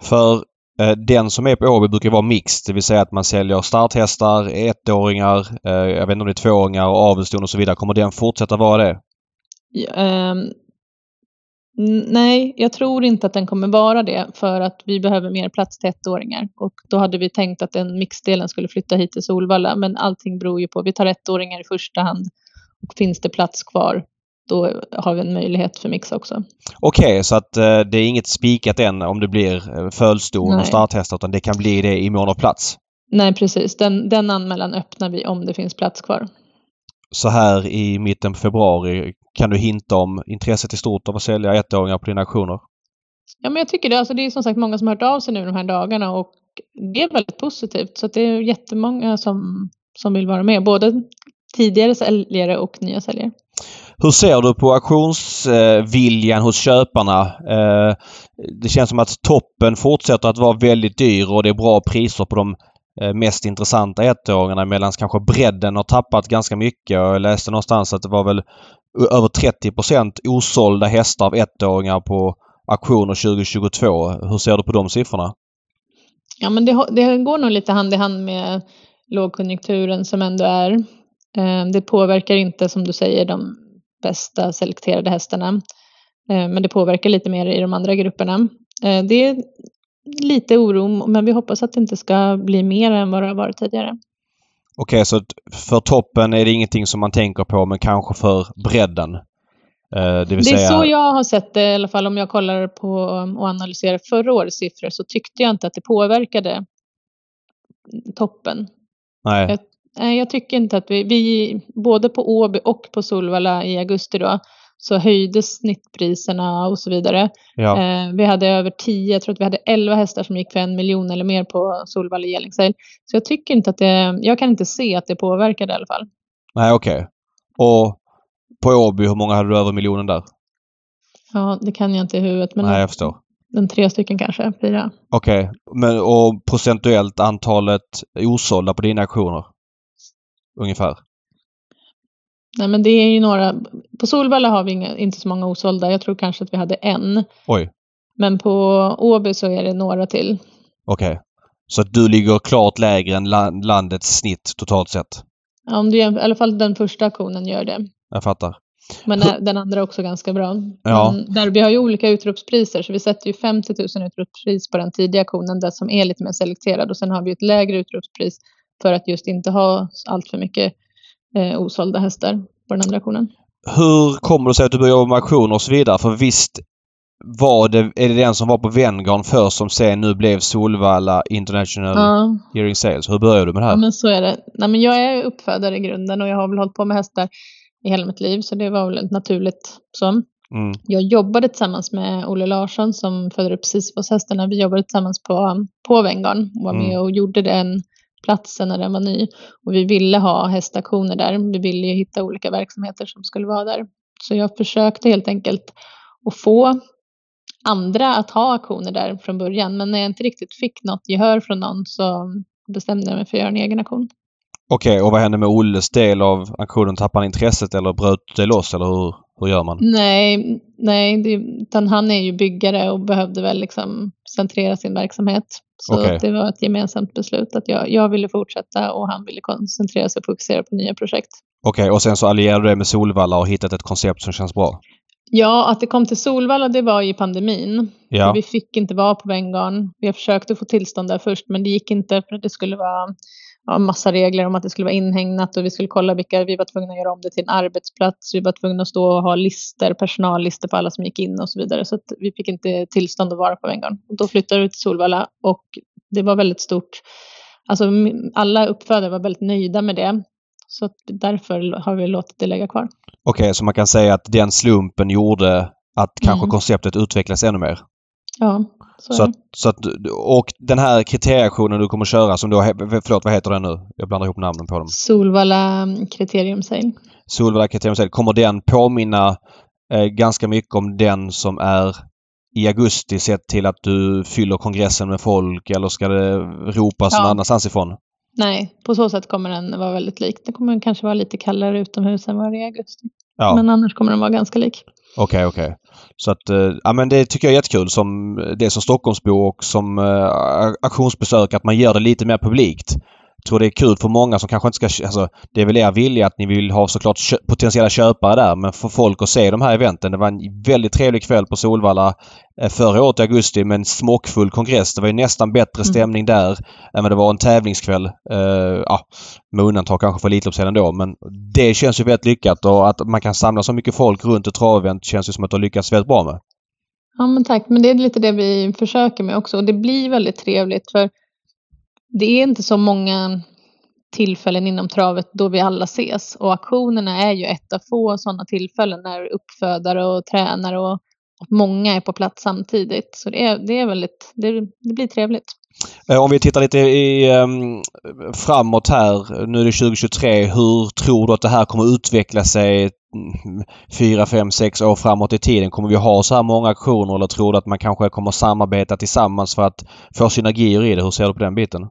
För Eh, den som är på Åby brukar vara mixed, det vill säga att man säljer starthästar, ettåringar, eh, jag vet inte om det är tvååringar och avelston och så vidare. Kommer den fortsätta vara det? Ja, um, nej, jag tror inte att den kommer vara det för att vi behöver mer plats till ettåringar. Och då hade vi tänkt att den mixdelen skulle flytta hit till Solvalla. Men allting beror ju på, vi tar ettåringar i första hand. Och finns det plats kvar, då har vi en möjlighet för mix också. Okej, så att eh, det är inget spikat än om det blir eh, fölston och starthästar utan det kan bli det i mån av plats. Nej, precis. Den, den anmälan öppnar vi om det finns plats kvar. Så här i mitten på februari kan du hinta om intresset i stort av att sälja ettåringar på dina auktioner? Ja, men jag tycker det. Alltså, det är som sagt många som har hört av sig nu de här dagarna och det är väldigt positivt. Så det är jättemånga som, som vill vara med. Både tidigare säljare och nya säljare. Hur ser du på auktionsviljan hos köparna? Eh, Det känns som att toppen fortsätter att vara väldigt dyr och det är bra priser på de eh, mest intressanta ettåringarna medan kanske bredden har tappat ganska mycket. Jag läste någonstans att det var väl över 30% osålda hästar av ettåringar på auktioner 2022. Hur ser du på de siffrorna? Ja, men det, det går nog lite hand i hand med lågkonjunkturen som ändå är. Eh, Det påverkar inte, som du säger, de bästa selekterade hästarna. Eh, Men det påverkar lite mer i de andra grupperna. Eh, Det är lite oro, men vi hoppas att det inte ska bli mer än vad det har varit tidigare. Okej, så att för toppen är det ingenting som man tänker på men kanske för bredden? Det Det är säga... så jag har sett det i alla fall om jag kollar på och analyserar förra årets siffror så tyckte jag inte att det påverkade toppen. Nej. Jag- jag tycker inte att vi, vi både på Åby och på Solvalla i augusti då, så höjdes snittpriserna och så vidare. Ja. Eh, vi hade över 10, jag tror att vi hade 11 hästar som gick för en miljon eller mer på Solvalla Gelingseil. Så jag tycker inte att det, jag kan inte se att det påverkade i alla fall. Nej, okej. Och på Åby, hur många hade du över miljonen där? Ja, det kan jag inte i huvudet, men Nej, jag förstår. en tre stycken kanske, fyra. Okej. Men och procentuellt antalet osålda på dina auktioner? Ungefär? Nej, men det är ju några, på Solvalla har vi inga, inte så många osålda, jag tror kanske att vi hade en. Oj. Men på Åby så är det några till. Okej. Så att du ligger klart lägre än la- landets snitt totalt sett? Ja, Om du, I alla fall den första auktionen gör det. Jag fattar. Men den andra är också ganska bra. Ja. Men Derby har ju olika utropspriser, så vi sätter ju 50 000 utropspris på den tidiga auktionen, där som är lite mer selekterad. Och sen har vi ett lägre utropspris för att just inte ha allt för mycket eh, osålda hästar på den andra auktionen. Hur kommer det sig att du började jobba med auktioner och så vidare? För visst var det, är det den som var på Venngarn först som sen nu blev Solvalla International Ja, Hearing Sales. Hur började du med det ja, här? men så är det. Nej, men jag är uppfödare i grunden och jag har väl hållit på med hästar i hela mitt liv, så det var väl naturligt så. Mm. Jag jobbade tillsammans med Olle Larsson som föder upp Sisyfoshästarna. Vi jobbade tillsammans på, på Venngarn och var Mm. med och gjorde den platsen när den var ny. Och vi ville ha hästaktioner där. Vi ville ju hitta olika verksamheter som skulle vara där. Så jag försökte helt enkelt att få andra att ha auktioner där från början. Men när jag inte riktigt fick något gehör från någon så bestämde jag mig för att göra en egen auktion. Okej, och vad hände med Olles del av auktionen? Tappade han intresset eller bröt det loss eller hur, hur gör man? Nej, nej det, utan han är ju byggare och behövde väl liksom centrera sin verksamhet. Så Okej. det var ett gemensamt beslut att jag, jag ville fortsätta och han ville koncentrera sig och fokusera på nya projekt. Okej, och sen så allierade du dig med Solvalla och hittat ett koncept som känns bra? Ja, att det kom till Solvalla det var i pandemin. Ja. Vi fick inte vara på Venngarn. Vi försökte få tillstånd där först men det gick inte för att det skulle vara ja, massa regler om att det skulle vara inhägnat och vi skulle kolla vilka, vi var tvungna att göra om det till en arbetsplats. Vi var tvungna att stå och ha lister, personallister på alla som gick in och så vidare. Så att vi fick inte tillstånd att vara på Venngarn. Då flyttade vi till Solvalla och det var väldigt stort. Alltså alla uppfödare var väldigt nöjda med det. Så därför har vi låtit det lägga kvar. Okej, så man kan säga att den slumpen gjorde att kanske Mm. konceptet utvecklades ännu mer? Ja, så, Så att, så att, och den här kriterieaktionen du kommer köra som då, he- förlåt vad heter den nu? Jag blandar ihop namnen på dem. Solvalla kriterium säg. Solvalla kriterium Sale, kommer den påminna eh, ganska mycket om den som är i augusti sett till att du fyller kongressen med folk eller ska det ropas Ja. någon annanstans ifrån? Nej, på så sätt kommer den vara väldigt lik. Det kommer kanske vara lite kallare utomhus än vad det är i augusti. Ja, Men annars kommer den vara ganska lik okej, okej. Så att, eh, ja men det tycker jag är jättekul som det som Stockholmsbo och som eh, auktionsbesök att man gör det lite mer publikt. Jag tror det är kul för många som kanske inte ska... Alltså, det är väl er vilja att ni vill ha såklart kö potentiella köpare där men för folk att se de här eventen. Det var en väldigt trevlig kväll på Solvalla eh, förra året i augusti med en smockfull kongress. Det var ju nästan bättre stämning där än vad det var en tävlingskväll. Eh, ja, med undantag kanske för Elitloppshelgen då men det känns ju väldigt lyckat och att man kan samla så mycket folk runt ett travevent känns ju som att du har lyckats väldigt bra med. Ja, men tack. Men det är lite det vi försöker med också. Och det blir väldigt trevligt för det är inte så många tillfällen inom travet då vi alla ses. Och auktionerna är ju ett av få sådana tillfällen när uppfödare och tränare och, och många är på plats samtidigt. Så det är, det är väldigt, det, det blir trevligt. Eh, om vi tittar lite i, ehm, framåt här. Nu är det 2023. Hur tror du att det här kommer utveckla sig mm, fyra, fem, sex år framåt i tiden? Kommer vi ha så här många auktioner eller tror du att man kanske kommer samarbeta tillsammans för att få synergier i det? Hur ser du på den biten?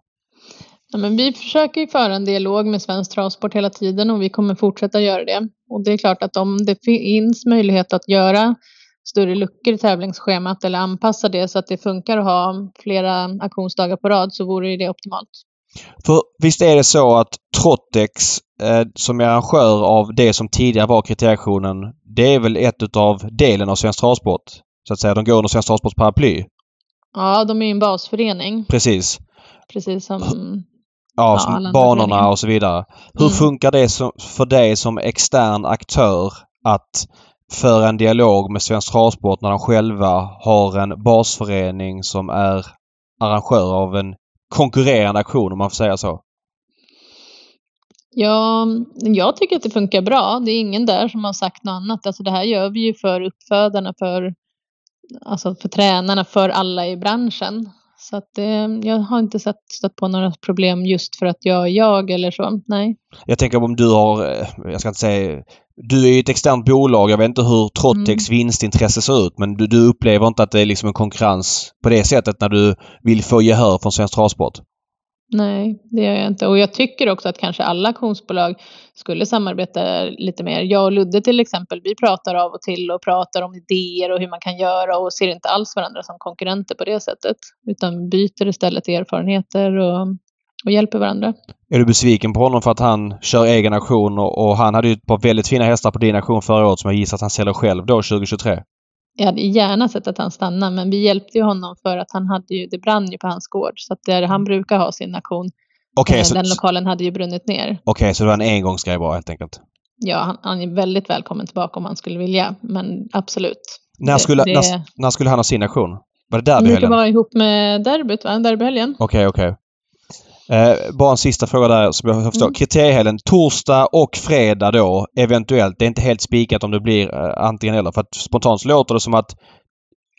Ja, men vi försöker ju föra en dialog med Svensk Travsport hela tiden och vi kommer fortsätta göra det. Och det är klart att om det finns möjlighet att göra större luckor i tävlingsschemat eller anpassa det så att det funkar att ha flera auktionsdagar på rad så vore det optimalt. För visst är det så att Trottex eh, som är arrangör av det som tidigare var kriterieaktionen det är väl ett utav delen av Svensk Travsport? Så att säga. De går under Svensk Travsports paraply. Ja, de är ju en basförening, Precis. precis som... Ja, Ja, banorna och så vidare. Hur Mm. funkar det som, för dig som extern aktör att föra en dialog med Svensk Travsport när de själva har en basförening som är arrangör av en konkurrerande aktion om man får säga så? Ja, jag tycker att det funkar bra. Det är ingen där som har sagt något annat. Alltså det här gör vi ju för uppfödarna, för, alltså för tränarna, för alla i branschen. Så att eh, jag har inte sett, stött på några problem just för att jag är jag eller så. Nej. Jag tänker om du har, eh, jag ska inte säga, du är ju ett externt bolag. Jag vet inte hur Trottex Mm. vinstintresse ser ut men du, du upplever inte att det är liksom en konkurrens på det sättet när du vill få gehör från Svensk Travsport? Nej, det gör jag inte. Och jag tycker också att kanske alla auktionsbolag skulle samarbeta lite mer. Jag och Ludde till exempel, vi pratar av och till och pratar om idéer och hur man kan göra och ser inte alls varandra som konkurrenter på det sättet. Utan byter istället erfarenheter och, och hjälper varandra. Är du besviken på honom för att han kör egen auktion och, och han hade ju ett par väldigt fina hästar på din auktion förra året som jag gissar att han säljer själv då 2023? Jag hade gärna sett att han stannade men vi hjälpte ju honom för att han hade ju, det brann ju på hans gård. Så att där han brukar ha sin auktion, Okej, eh, så, den lokalen hade ju brunnit ner. okej, så det var en engångsgrej bara helt enkelt? Ja, han, han är väldigt välkommen tillbaka om han skulle vilja. Men absolut. När Det- skulle, det- när, när skulle han ha sin auktion? Var det Det brukar derbyhelgen? vara ihop med derbyt, va? Derbyhelgen. Okej, okej. Eh, bara en sista fråga där som jag förstår. Mm. Kriteriehelgen torsdag och fredag då eventuellt. Det är inte helt spikat om det blir eh, antingen eller. För att spontant så låter det som att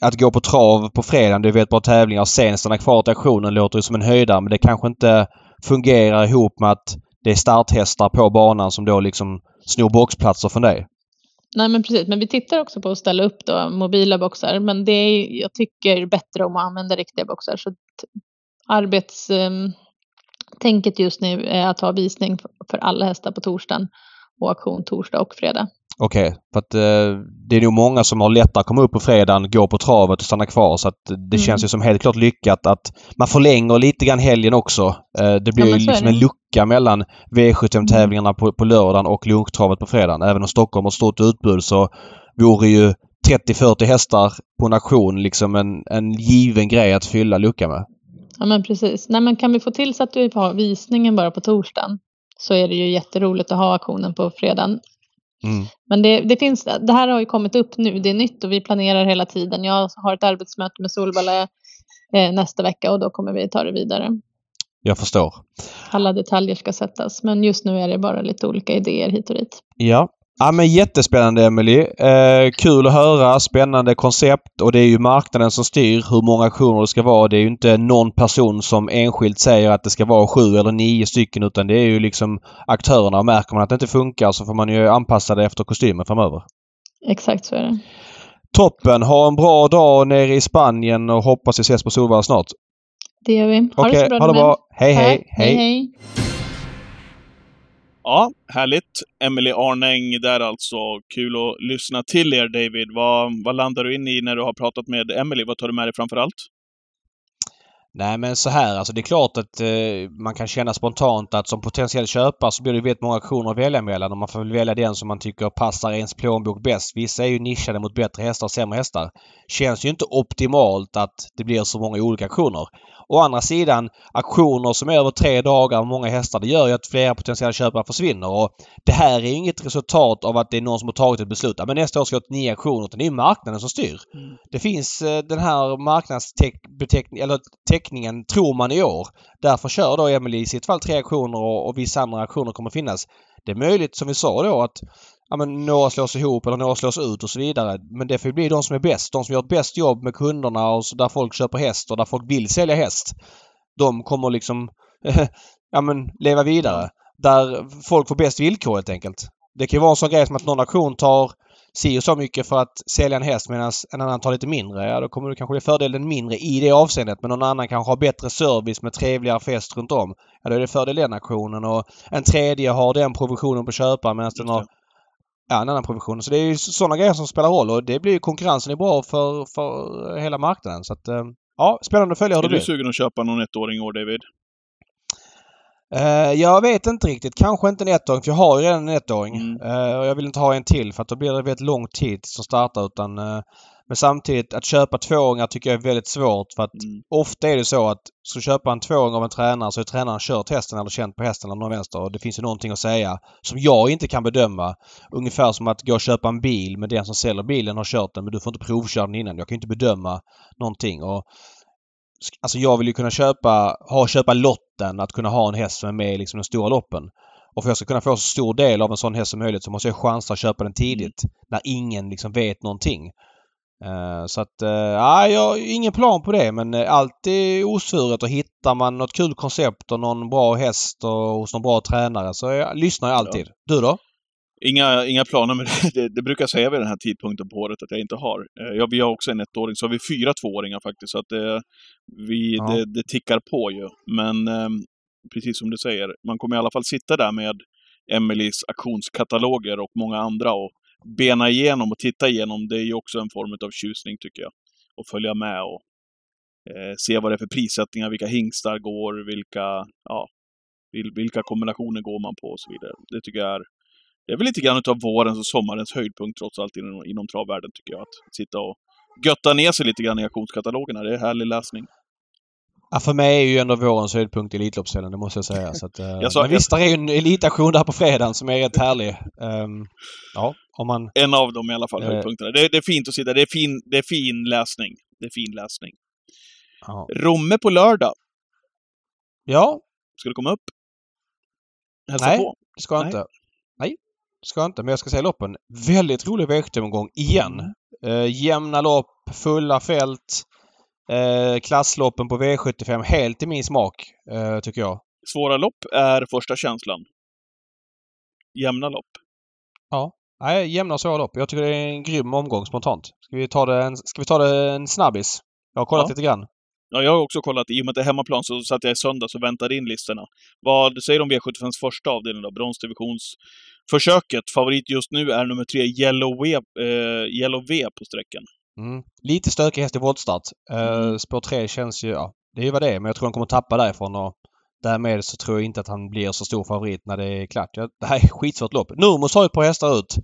att gå på trav på fredagen, det vet bara tävlingar och sen stanna kvar till auktionen låter ju som en höjdare men det kanske inte fungerar ihop med att det är starthästar på banan som då liksom snor boxplatser från dig. Nej men precis, men vi tittar också på att ställa upp då mobila boxar. Men det är, jag tycker bättre om att använda riktiga boxar. Så arbetstänket just nu är att ha visning för alla hästar på torsdagen och auktion torsdag och fredag. Okej, för att eh, det är nog många som har lättare att komma upp på fredagen, gå på travet och stanna kvar. Så att det Mm. känns ju som helt klart lyckat att man förlänger lite grann helgen också. Eh, det blir Ja, ju liksom en lucka mellan V75-tävlingarna på, på lördagen och lunchtravet på fredagen. Även om Stockholm har stort utbud så vore ju 30-40 hästar på en auktion liksom en, en given grej att fylla lucka med. Ja men precis. Nej men kan vi få till så att vi har visningen bara på torsdagen så är det ju jätteroligt att ha auktionen på fredagen. Mm. Men det, det, finns, det här har ju kommit upp nu, det är nytt och vi planerar hela tiden. Jag har ett arbetsmöte med Solvalla eh, nästa vecka och då kommer vi ta det vidare. Jag förstår. Alla detaljer ska sättas, men just nu är det bara lite olika idéer hit och dit. Ja. Ja men jättespännande Emily. Eh, kul att höra. Spännande koncept och det är ju marknaden som styr hur många auktioner det ska vara. Det är ju inte någon person som enskilt säger att det ska vara sju eller nio stycken utan det är ju liksom aktörerna. Och märker man att det inte funkar så får man ju anpassa det efter kostymen framöver. Exakt så är det. Toppen! Ha en bra dag nere i Spanien och hoppas vi ses på Solvalla snart. Det gör vi. Ha Okej, det så bra. ha det bra. Hej hej! Tack. hej, hej. Ja, härligt. Emily Arnäng där alltså. Kul att lyssna till er David. Vad, vad landar du in i när du har pratat med Emily? Vad tar du med dig framför allt? Nej men så här alltså det är klart att eh, man kan känna spontant att som potentiell köpare så blir det väldigt många auktioner att välja mellan och man får väl välja den som man tycker passar ens plånbok bäst. Vissa är ju nischade mot bättre hästar och sämre hästar. Känns ju inte optimalt att det blir så många olika auktioner. Å andra sidan, auktioner som är över tre dagar och många hästar, det gör ju att flera potentiella köpare försvinner. Och det här är inget resultat av att det är någon som har tagit ett beslut. Men nästa år ska jag ha nio auktioner. Utan det är marknaden som styr. Det finns eh, den här marknadsteckningen, eller teckningen tror man i år. Därför kör då Emily i sitt fall tre auktioner och, och vissa andra auktioner kommer finnas. Det är möjligt som vi sa då att ja, men några slås ihop eller några slås ut och så vidare. Men det får ju bli de som är bäst. De som gör ett bäst jobb med kunderna och så där folk köper häst och där folk vill sälja häst. De kommer liksom ja, men leva vidare. Där folk får bäst villkor helt enkelt. Det kan ju vara en sån grej som att någon auktion tar si och så mycket för att sälja en häst medan en annan tar lite mindre. Ja, då kommer det kanske bli fördelen mindre i det avseendet. Men någon annan kanske har bättre service med trevligare fest runt om. Ja, då är det fördel den auktionen. Och en tredje har den provisionen på köparen medan den har ja, en annan provision. Så det är ju sådana grejer som spelar roll och det blir ju konkurrensen är bra för, för hela marknaden. Så att, eh, ja, spännande att följa hur det Är du blir. sugen att köpa någon ettåring i år David? Eh, jag vet inte riktigt. Kanske inte en ettåring för jag har ju redan en ettåring. Mm. Eh, och jag vill inte ha en till för att då blir det väldigt lång tid som startar utan eh, men samtidigt att köpa tvååringar tycker jag är väldigt svårt för att Mm. ofta är det så att ska du köpa en tvååring av en tränare så är tränaren kört hästen eller känt på hästen eller någon vänster och det finns ju någonting att säga som jag inte kan bedöma. Ungefär som att gå och köpa en bil men den som säljer bilen har kört den men du får inte provköra den innan. Jag kan inte bedöma någonting. Och Alltså jag vill ju kunna köpa, ha köpa lotten att kunna ha en häst som är med i liksom de stora loppen. och för att jag ska kunna få så stor del av en sån häst som möjligt så måste jag chansa att köpa den tidigt. När ingen liksom vet någonting. Uh, så att, uh, jag har ingen plan på det men uh, allt är osvuret och hittar man något kul koncept och någon bra häst och hos någon bra tränare så jag lyssnar jag alltid. Ja. Du då? Inga, inga planer med det. det. brukar jag säga vid den här tidpunkten på året att jag inte har. Ja, vi har också en ettåring, så har vi fyra tvååringar faktiskt. Så att det, vi, ja. det, det tickar på ju. Men ehm, precis som du säger, man kommer i alla fall sitta där med Emelies auktionskataloger och många andra och bena igenom och titta igenom. Det är ju också en form av tjusning tycker jag. Och följa med och eh, se vad det är för prissättningar, vilka hingstar går, vilka, ja, vilka kombinationer går man på och så vidare. Det tycker jag är det är väl lite grann av vårens och sommarens höjdpunkt trots allt inom, inom travvärlden tycker jag. Att sitta och götta ner sig lite grann i auktionskatalogerna. Det är härlig läsning. Ja, för mig är ju ändå vårens höjdpunkt Elitloppshelgen, det måste jag säga. Så att, jag sa, men visst, det är ju en elitaktion där på fredagen som är rätt härlig. Um, ja, om man... En av dem i alla fall, uh, höjdpunkterna. Det, det, är fint att sitta. Det är fin, det är fin läsning. Det är fin läsning. Ja. Romme på lördag. Ja. Ska du komma upp? Hälsa Nej, på? det ska jag inte. Nej, ska jag inte. Men jag ska säga loppen. Väldigt rolig V75-omgång igen. Mm. Uh, jämna lopp, fulla fält. Eh, klassloppen på V75 helt i min smak, eh, tycker jag. Svåra lopp är första känslan. Jämna lopp. Ja. Nej, jämna och svåra lopp. Jag tycker det är en grym omgång spontant. Ska vi ta det en, ska vi ta det en snabbis? Jag har kollat ja. lite grann. Ja, jag har också kollat. I och med att det är hemmaplan så satt jag i söndags och väntade in listorna. Vad säger du om V75s första avdelning då? Bronsdivisionsförsöket. Favorit just nu är nummer tre, Yellow V, eh, Yellow v på sträckan. Mm. Lite stökig häst i voltstart. Uh, spår 3 känns ju, ja, det är ju vad det är, men jag tror han kommer tappa därifrån och därmed så tror jag inte att han blir så stor favorit när det är klart. Ja, det här är skitsvårt lopp. Nurmos har ju ett par hästar ut.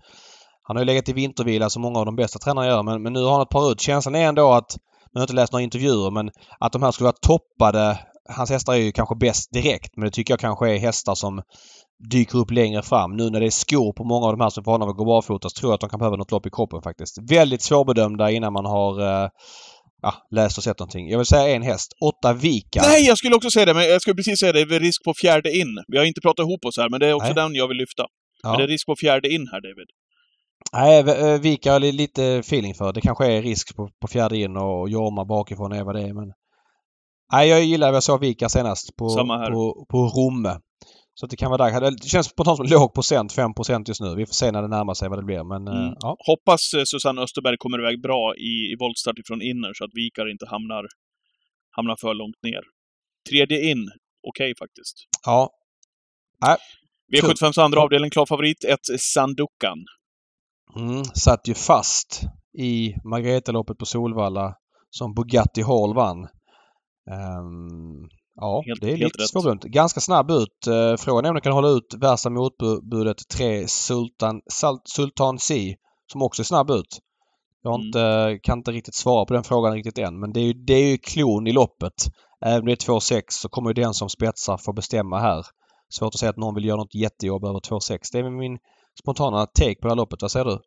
Han har ju legat i vintervila som många av de bästa tränarna gör, men, men nu har han ett par ut. Känslan är ändå att, nu har jag inte läst några intervjuer, men att de här skulle vara toppade. Hans hästar är ju kanske bäst direkt, men det tycker jag kanske är hästar som dyker upp längre fram. Nu när det är skor på många av de här som får honom att gå barfota så tror jag att de kan behöva något lopp i kroppen faktiskt. Väldigt svårbedömda innan man har uh, ja, läst och sett någonting. Jag vill säga en häst. Åtta Vika. Nej, jag skulle också säga det, men jag skulle precis säga det. Det är risk på fjärde in. Vi har inte pratat ihop oss här, men det är också Nej. den jag vill lyfta. Ja. Men det är risk på fjärde in här, David. Nej, eh, Vika har lite feeling för. Det kanske är risk på, på fjärde in och Jorma bakifrån är vad det är, men... Nej, jag gillar vad jag såg Vika senast på, på, på Romme. Så det kan vara där. Det känns spontant som låg procent, 5% just nu. Vi får se när det närmar sig vad det blir. Men, mm. ja. Hoppas eh, Susanne Österberg kommer iväg bra i, i voltstart ifrån inner så att Vikar inte hamnar, hamnar för långt ner. Tredje in, okej okay, faktiskt. Ja. Nej. V75s andra avdelning, klar favorit, ett Sandukan. Mm, satt ju fast i Margaretaloppet på Solvalla som Bugatti Hall vann. Um, Ja, helt, det är lite svårbedömt. Ganska snabb ut. Eh, frågan är om den kan hålla ut värsta motbudet 3 Sultan, Sultan C som också är snabb ut. Jag mm. inte, kan inte riktigt svara på den frågan riktigt än men det är ju, det är ju klon i loppet. Även om det är 2-6 så kommer ju den som spetsar få bestämma här. Svårt att säga att någon vill göra något jättejobb över 2-6. Det är min spontana take på det här loppet. Vad säger du?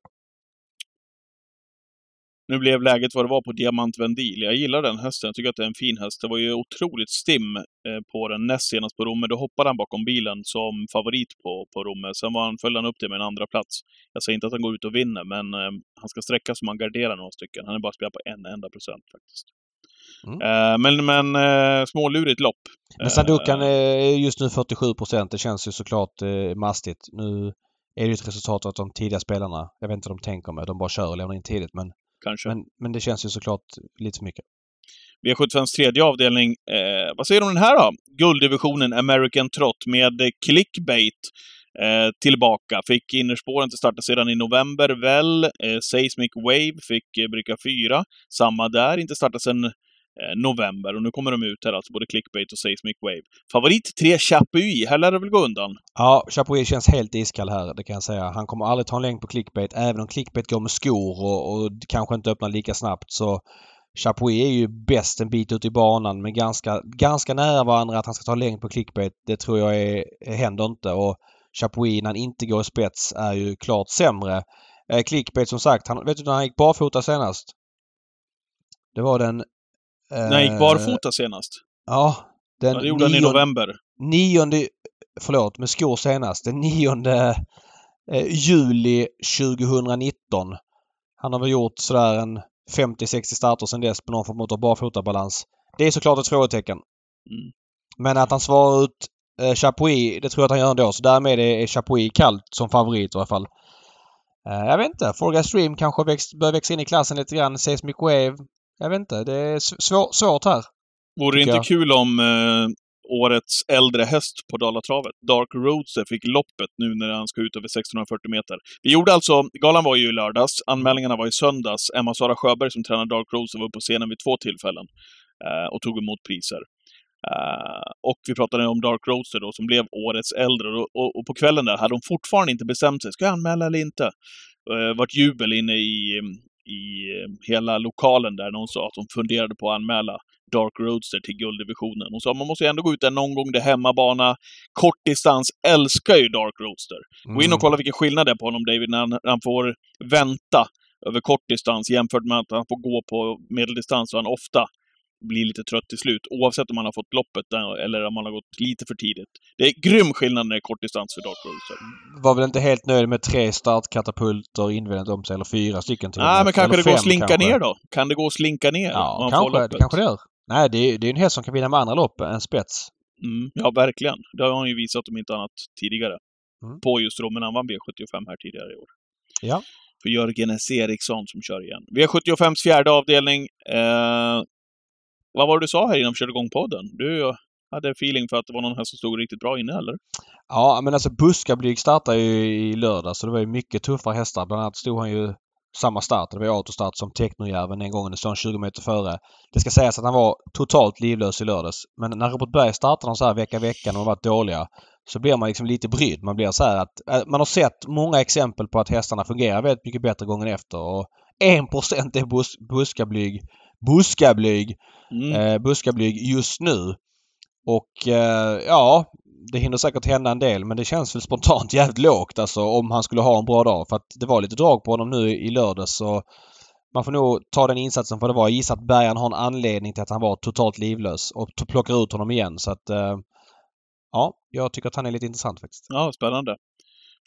Nu blev läget vad det var på Diamant Vendil. Jag gillar den hästen. Jag tycker att det är en fin häst. Det var ju otroligt stim eh, på den näst senast på Romme. Då hoppade han bakom bilen som favorit på, på Romme. Sen var han, följde han upp det med en andra plats. Jag säger inte att han går ut och vinner, men eh, han ska sträcka som han garderar några stycken. Han är bara spelad på en enda procent faktiskt. Mm. Eh, men men eh, smålurigt lopp. Men Sadukan är just nu 47 procent. Det känns ju såklart eh, mastigt. Nu är det ju ett resultat av att de tidiga spelarna, jag vet inte vad de tänker med, de bara kör och lämnar in tidigt. Men kanske. Men, men det känns ju såklart lite för mycket. V75s tredje avdelning. Eh, vad säger du om den här då? Gulddivisionen American Trot med clickbait eh, tillbaka. Fick innerspåren till starta sedan i november väl. Eh, Seismic Wave fick eh, bricka 4. Samma där, inte startat sedan Eh, november och nu kommer de ut här alltså, både Clickbait och Seismic Wave. Favorit 3 Chapuis, här lär det väl gå undan? Ja, Chapuis känns helt iskall här, det kan jag säga. Han kommer aldrig ta en längd på Clickbait, även om Clickbait går med skor och, och kanske inte öppnar lika snabbt så Chapuis är ju bäst en bit ut i banan men ganska, ganska nära varandra att han ska ta längd på Clickbait. Det tror jag är, händer inte och Chapuis när han inte går i spets är ju klart sämre. Eh, clickbait som sagt, han, vet du när han gick barfota senast? Det var den när han gick barfota senast? Ja. Den ja, det gjorde han i november. 9 förlåt, med skor senast. Den 9 eh, juli 2019. Han har väl gjort sådär en 50-60 starter sedan dess på någon form av barfotabalans. Det är såklart ett frågetecken. Mm. Men att han svarar ut eh, Chapuis, det tror jag att han gör ändå. Så därmed är Chapuis kallt som favorit i alla fall. Eh, jag vet inte. Forga Stream kanske växt, börjar växa in i klassen lite grann. Seismic Wave. Jag vet inte. Det är svår, svårt här. Vore det inte jag. kul om eh, årets äldre häst på Dalatravet, Dark Roadster, fick loppet nu när han ska ut över 1640 meter? Vi gjorde alltså, galan var ju i lördags, anmälningarna var i söndags. Emma-Sara Sjöberg som tränar Dark Roadster var uppe på scenen vid två tillfällen eh, och tog emot priser. Eh, och vi pratade om Dark Roadster då, som blev årets äldre. Och, och, och på kvällen där hade de fortfarande inte bestämt sig. Ska jag anmäla eller inte? Eh, vart jubel inne i, i eh, hela lokalen där någon sa att de funderade på att anmäla Dark Roadster till gulddivisionen. Och sa man måste ju ändå gå ut där någon gång, det är hemmabana. Kortdistans älskar ju Dark Roadster. Gå in och kolla vilken skillnad det är på honom, David, när han, när han får vänta över kortdistans jämfört med att han får gå på medeldistans och han ofta blir lite trött till slut, oavsett om han har fått loppet där, eller om han har gått lite för tidigt. Det är grym skillnad när det är kortdistans för Dark Roadster. Var väl inte helt nöjd med tre startkatapulter invändigt om sig, eller fyra stycken till Nej, men kanske det går att slinka kanske. ner då? Kan det gå att slinka ner? Ja, kanske, loppet? kanske det gör. Nej, det är, det är en häst som kan vinna med andra lopp än spets. Mm, ja, verkligen. Det har han ju visat om inte annat tidigare. Mm. På just Romen han vann V75 här tidigare i år. Ja. För Jörgen S. Eriksson som kör igen. V75s fjärde avdelning. Eh, vad var det du sa här innan vi körde igång podden? Du hade feeling för att det var någon häst som stod riktigt bra inne, eller? Ja, men alltså Buskablyg startade ju i lördag så det var ju mycket tuffare hästar. Bland annat stod han ju samma start, det var ju autostart som Technojärven en gången. Det stod han 20 meter före. Det ska sägas att han var totalt livlös i lördags. Men när Robert Berg startar så här vecka vecka när de varit dåliga så blir man liksom lite brydd. Man blir så här att eh, man har sett många exempel på att hästarna fungerar väldigt mycket bättre gången efter. Och 1% är bus buskablyg. Buskablyg Mm. eh, buskablyg just nu. Och eh, ja, det hinner säkert hända en del men det känns väl spontant jävligt lågt alltså om han skulle ha en bra dag. För att det var lite drag på honom nu i lördags så man får nog ta den insatsen för det var. Jag gissar att Bergan har en anledning till att han var totalt livlös och plockar ut honom igen så att eh, ja, jag tycker att han är lite intressant faktiskt. Ja, spännande.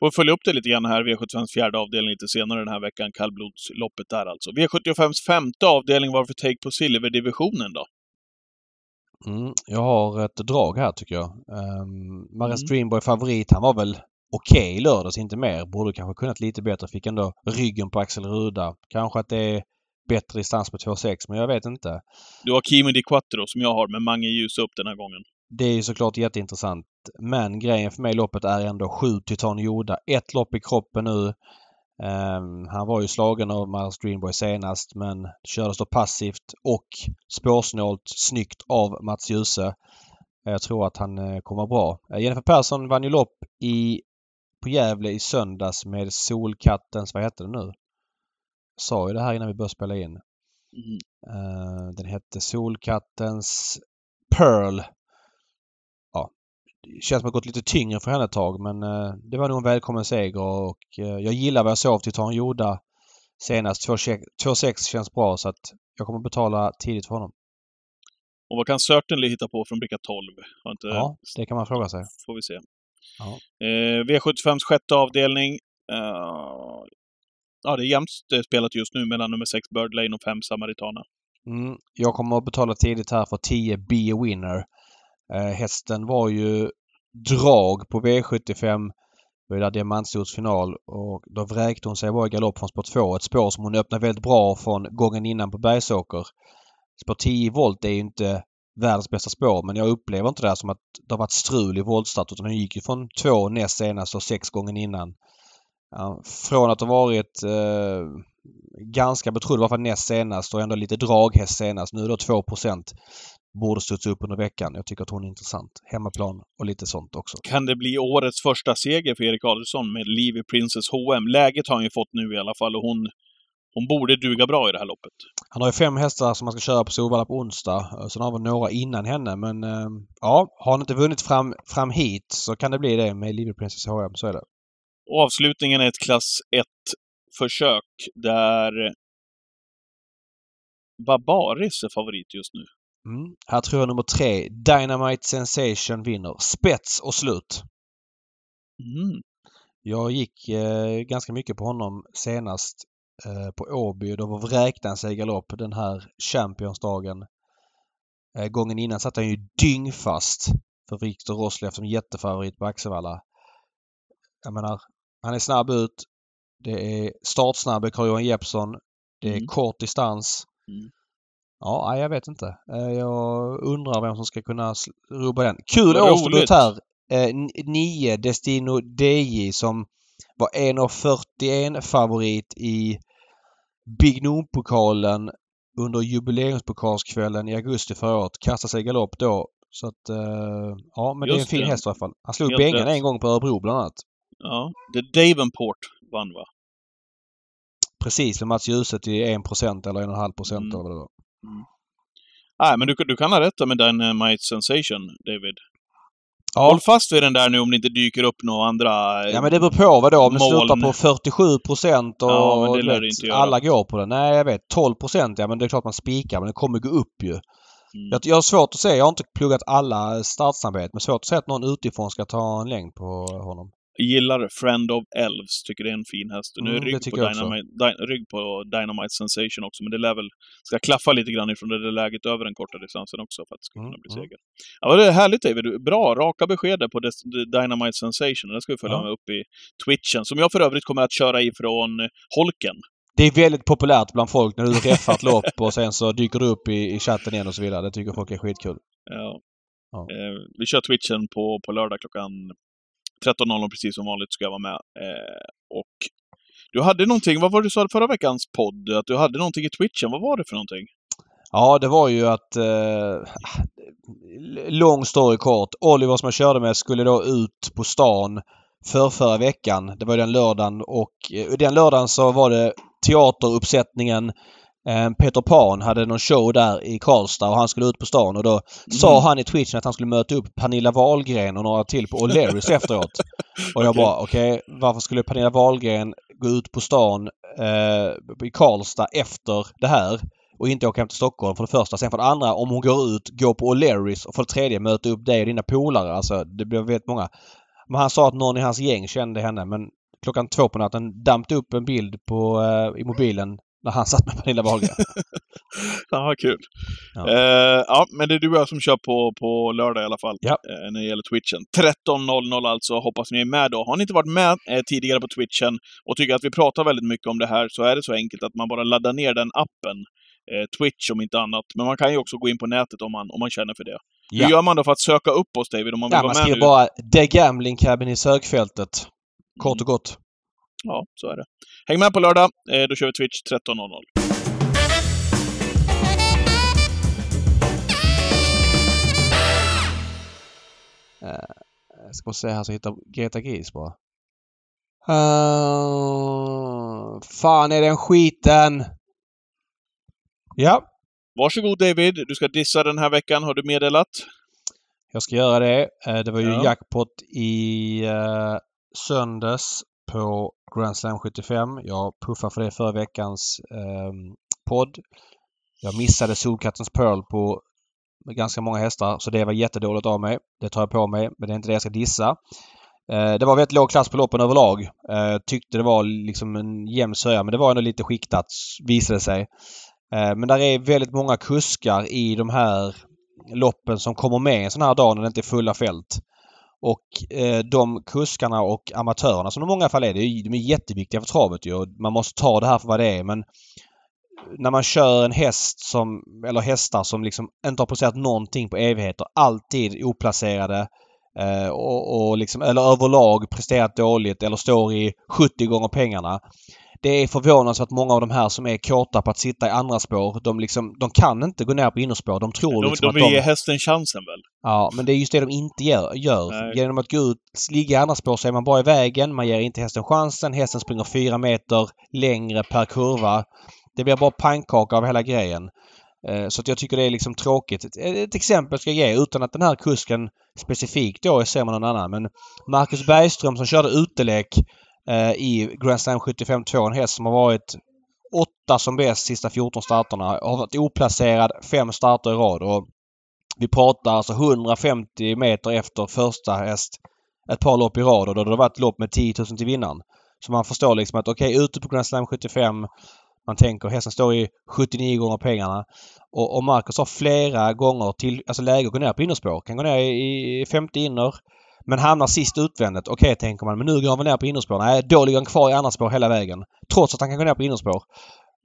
Får följa upp det lite grann här, V75s fjärde avdelning lite senare den här veckan, kallblodsloppet där alltså. V75s femte avdelning, varför take på silverdivisionen då? Mm, jag har ett drag här tycker jag. Um, Marias Mm. Dreamboy favorit. Han var väl okej i lördags, inte mer. Borde kanske kunnat lite bättre. Fick ändå ryggen på Axel Ruda. Kanske att det är bättre distans på 2,6 men jag vet inte. Du har Kimi Di Quattro som jag har med Mange Ljus upp den här gången. Det är ju såklart jätteintressant. Men grejen för mig i loppet är ändå 7 Titan Yoda. Ett lopp i kroppen nu. Ehm, han var ju slagen av Miles Greenboy senast men kördes då passivt och spårsnålt snyggt av Mats Djuse. Jag tror att han eh, kommer bra. Eh, Jennifer Persson vann ju lopp i, på Gävle i söndags med Solkattens, vad heter det nu? Sa ju det här innan vi började spela in. Mm. Eh, den hette Solkattens Pearl. Känns som att det gått lite tyngre för henne ett tag men eh, det var nog en välkommen seger och eh, jag gillar vad jag såg av Titan Joda senast. 2,6 känns bra så att jag kommer betala tidigt för honom. Och vad kan Certainly hitta på från bricka 12? Har inte, Ja, det kan man fråga sig. Får vi se. Ja. Eh, V75s sjätte avdelning. Eh, ja, det är jämnt spelat just nu mellan nummer 6 Bird Lane och 5 Samaritana. Mm, jag kommer att betala tidigt här för 10 Be a Winner. Eh, hästen var ju drag på V75 det var ju där och då vräkte hon sig bara i galopp från spår 2. Ett spår som hon öppnade väldigt bra från gången innan på Bergsåker. Spår 10 volt är ju inte världens bästa spår men jag upplever inte det här som att det har varit strul i voltstart utan hon gick ju från 2 näst senast och 6 gången innan. Ja, från att ha varit eh, ganska betrodd, i alla fall näst senast och ändå lite draghäst senast. Nu är det 2 Borde studsa upp under veckan. Jag tycker att hon är intressant. Hemmaplan och lite sånt också. Kan det bli årets första seger för Erik Adelsson med Livy Princess H&M? Läget har han ju fått nu i alla fall och hon, hon borde duga bra i det här loppet. Han har ju fem hästar som man ska köra på Solvalla på onsdag. Sen har vi några innan henne men eh, ja, har han inte vunnit fram, fram hit så kan det bli det med Livy Princess H&M. Så är det. Och avslutningen är ett klass 1-försök där Barbaris är favorit just nu. Mm. Här tror jag nummer tre, Dynamite Sensation vinner. Spets och slut. Mm. Jag gick eh, ganska mycket på honom senast eh, på Åby. Då var räknade sig galopp den här Championsdagen. Eh, gången innan satt han ju dyngfast för Viktor Roslev som jättefavorit på Axevalla. Jag menar, han är snabb ut. Det är startsnabb Carl-Johan Jeppsson. Det är Mm. kort distans. Mm. Ja, jag vet inte. Eh, Jag undrar vem som ska kunna rubba den. Kul årsdebut här. Eh, n- 9 Destino DJ som var 1,41 favorit i Big Noon-pokalen under jubileumspokalskvällen i augusti förra året. Kastade sig i galopp då. Så att, eh, ja men det är en Just fin det. häst i alla fall. Han slog Bengan rätt. en gång på Örebro bland annat. Ja, det Davenport vann va? Precis med Mats Djuse till 1% eller 1,5% Mm. eller vad det var. Nej, men du, du kan ha rätt med Dynamite Sensation, David. Ja, Håll fast vid den där nu om det inte dyker upp några andra... eh, Ja men det beror på vad då. Om det slutar på 47 procent och Ja, vet, alla går på det. Nej jag vet. 12 procent ja men det är klart man spikar men det kommer gå upp ju. Mm. Jag, jag har svårt att se. Jag har inte pluggat alla startsnabbhet men svårt att se att någon utifrån ska ta en längd på honom. Gillar Friend of Elves, tycker det är en fin häst. Nu är Mm, rygg, på. Dynamite, Dy, rygg på Dynamite Sensation också, men det lär väl... Ska klaffa lite grann ifrån det där läget över den korta distansen också för att det ska kunna Mm, bli mm. seger. Ja, det är härligt David. Bra, raka besked på Dynamite Sensation. Den ska vi följa Ja. med upp i Twitchen, som jag för övrigt kommer att köra ifrån eh, Holken. Det är väldigt populärt bland folk när du reffar ett lopp och sen så dyker du upp i, i chatten igen och så vidare. Det tycker folk är skitkul. Ja. Ja. Eh, vi kör Twitchen på, på lördag klockan 13.00 precis som vanligt ska jag vara med. Eh, och du hade någonting, vad var det du sa förra veckans podd? Att du hade någonting i Twitchen. Vad var det för någonting? Ja, det var ju att... Eh, lång story kort. Oliver som jag körde med skulle då ut på stan för förra veckan. Det var den lördagen och eh, den lördagen så var det teateruppsättningen Peter Pan hade någon show där i Karlstad och han skulle ut på stan och då sa han i Twitchen att han skulle möta upp Pernilla Wahlgren och några till på O'Learys efteråt. Och jag Okej. bara okej, varför skulle Pernilla Wahlgren gå ut på stan eh, i Karlstad efter det här? och inte åka hem till Stockholm för det första. Sen för det andra, om hon går ut, gå på O'Learys och för det tredje möta upp dig och dina polare. Alltså det blev väldigt många. Men han sa att någon i hans gäng kände henne men klockan två på natten damp det upp en bild på, eh, i mobilen när han satt med Pernilla Wahlgren. Ja, kul. Ja. Eh, ja, men det är du och jag som kör på, på lördag i alla fall. Ja. Eh, när det gäller Twitchen. 13.00 alltså. Hoppas ni är med då. Har ni inte varit med eh, tidigare på Twitchen och tycker att vi pratar väldigt mycket om det här så är det så enkelt att man bara laddar ner den appen. Eh, Twitch om inte annat. Men man kan ju också gå in på nätet om man, om man känner för det. Hur Ja. gör man då för att söka upp oss David om man vill Ja, vara man med skriver nu? bara The Gambling Cabin i sökfältet. Kort och gott. Ja, så är det. Häng med på lördag. Eh, då kör vi Twitch 13.00. Jag ska bara se här så jag hittar Greta Gris bara. Uh, fan är den skiten? Ja, Varsågod David. Du ska dissa den här veckan, har du meddelat. jag ska göra det. Eh, Det var ju Ja. jackpot i uh, söndags på Grand Slam 75. Jag puffade för det förra veckans eh, podd. Jag missade Solkattens Pearl på ganska många hästar så det var jättedåligt av mig. Det tar jag på mig men det är inte det jag ska dissa. Eh, Det var väldigt låg klass på loppen överlag. Eh, Tyckte det var liksom en jämn sörja men det var ändå lite skiktat visade det sig. Eh, men där är väldigt många kuskar i de här loppen som kommer med en sån här dag när det inte är fulla fält. Och eh, de kuskarna och amatörerna som i många fall är, det de är jätteviktiga för travet ju. och Man måste ta det här för vad det är men när man kör en häst som, eller hästar som liksom inte har presterat någonting på evigheter, alltid oplacerade eh, och, och liksom, eller överlag presterat dåligt eller står i 70 gånger pengarna. Det är förvånansvärt många av de här som är kåta på att sitta i andra spår. De, liksom, de kan inte gå ner på innerspår. De tror De, liksom de att vill de... ge hästen chansen väl? Ja, men det är just det de inte gör. gör. Genom att gå ut, ligga i andra spår så är man bara i vägen. Man ger inte hästen chansen. Hästen springer fyra meter längre per kurva. Det blir bara pannkaka av hela grejen. Eh, Så att jag tycker det är liksom tråkigt. Ett, exempel ska jag ge utan att den här kusken specifikt då är sämre än någon annan. Men Marcus Bergström som körde utelek Eh, i Grand Slam 75 2, en häst som har varit åtta som bäst sista 14 starterna. Har varit oplacerad fem starter i rad. Och vi pratar alltså 150 meter efter första häst ett par lopp i rad och då har det varit lopp med 10 000 till vinnaren. Så man förstår liksom att okej, okay, ute på Grand Slam 75 man tänker hästen står i 79 gånger pengarna. Och, och Marcus har flera gånger till, alltså läge att gå ner på innerspår. Kan gå ner i 50 inner. Men hamnar sist utvändigt. Okej, okay, tänker man. Men nu går han väl ner på innerspår. Nej, då ligger han kvar i andra spår hela vägen. Trots att han kan gå ner på innerspår.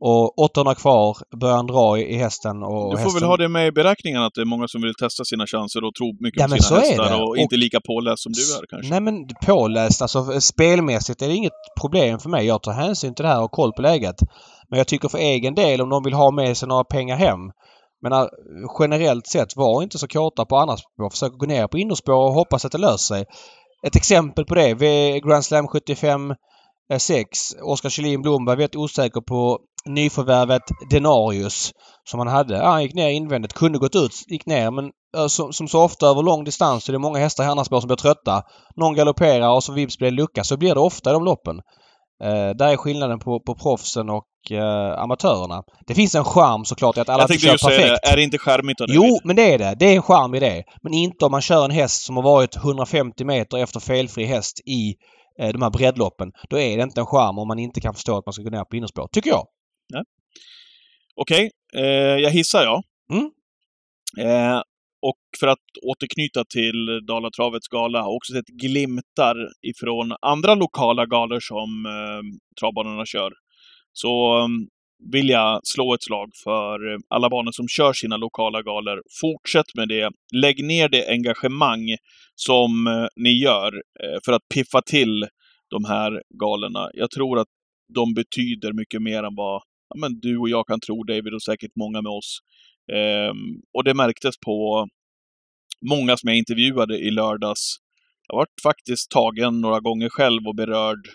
Och 800 kvar börjar han dra i, hästen och Du får hästen... väl ha det med i beräkningen att det är många som vill testa sina chanser och tro mycket Ja, på sina hästar och, Och- inte lika påläst som du är kanske. Nej men påläst, alltså spelmässigt är det inget problem för mig. Jag tar hänsyn till det här och koll på läget. Men jag tycker för egen del om de vill ha med sig några pengar hem. Men äh, generellt sett, var inte så kåta på andra spår. Försök gå ner på innerspår och hoppas att det löser sig. Ett exempel på det. Vid Grand Slam 75 6. Eh, Oskar Kjellin Blomberg vet osäker på nyförvärvet Denarius som han hade. Ja, han gick ner invändigt. Kunde gått ut, gick ner men eh, som, som så ofta över lång distans så är det många hästar i andra spår som blir trötta. Någon galopperar och så vips blir det lucka. Så blir det ofta i de loppen. Eh, där är skillnaden på, på proffsen och eh, amatörerna. Det finns en charm såklart i att alla jag inte kör perfekt. det. Är det inte charmigt Jo, David? men det är det. Det är en charm i det. Men inte om man kör en häst som har varit 150 meter efter felfri häst i eh, de här breddloppen. Då är det inte en charm om man inte kan förstå att man ska gå ner på innerspår. Tycker jag. Okej, eh, jag hissar ja. Mm. Och för att återknyta till Dalatravets gala, har också sett glimtar ifrån andra lokala galor som eh, travbanorna kör. Så eh, vill jag slå ett slag för eh, alla banor som kör sina lokala galor. Fortsätt med det. Lägg ner det engagemang som eh, ni gör eh, för att piffa till de här galorna. Jag tror att de betyder mycket mer än vad ja, men du och jag kan tro, David, och säkert många med oss. Ehm, och det märktes på många som jag intervjuade i lördags. Jag varit faktiskt tagen några gånger själv och berörd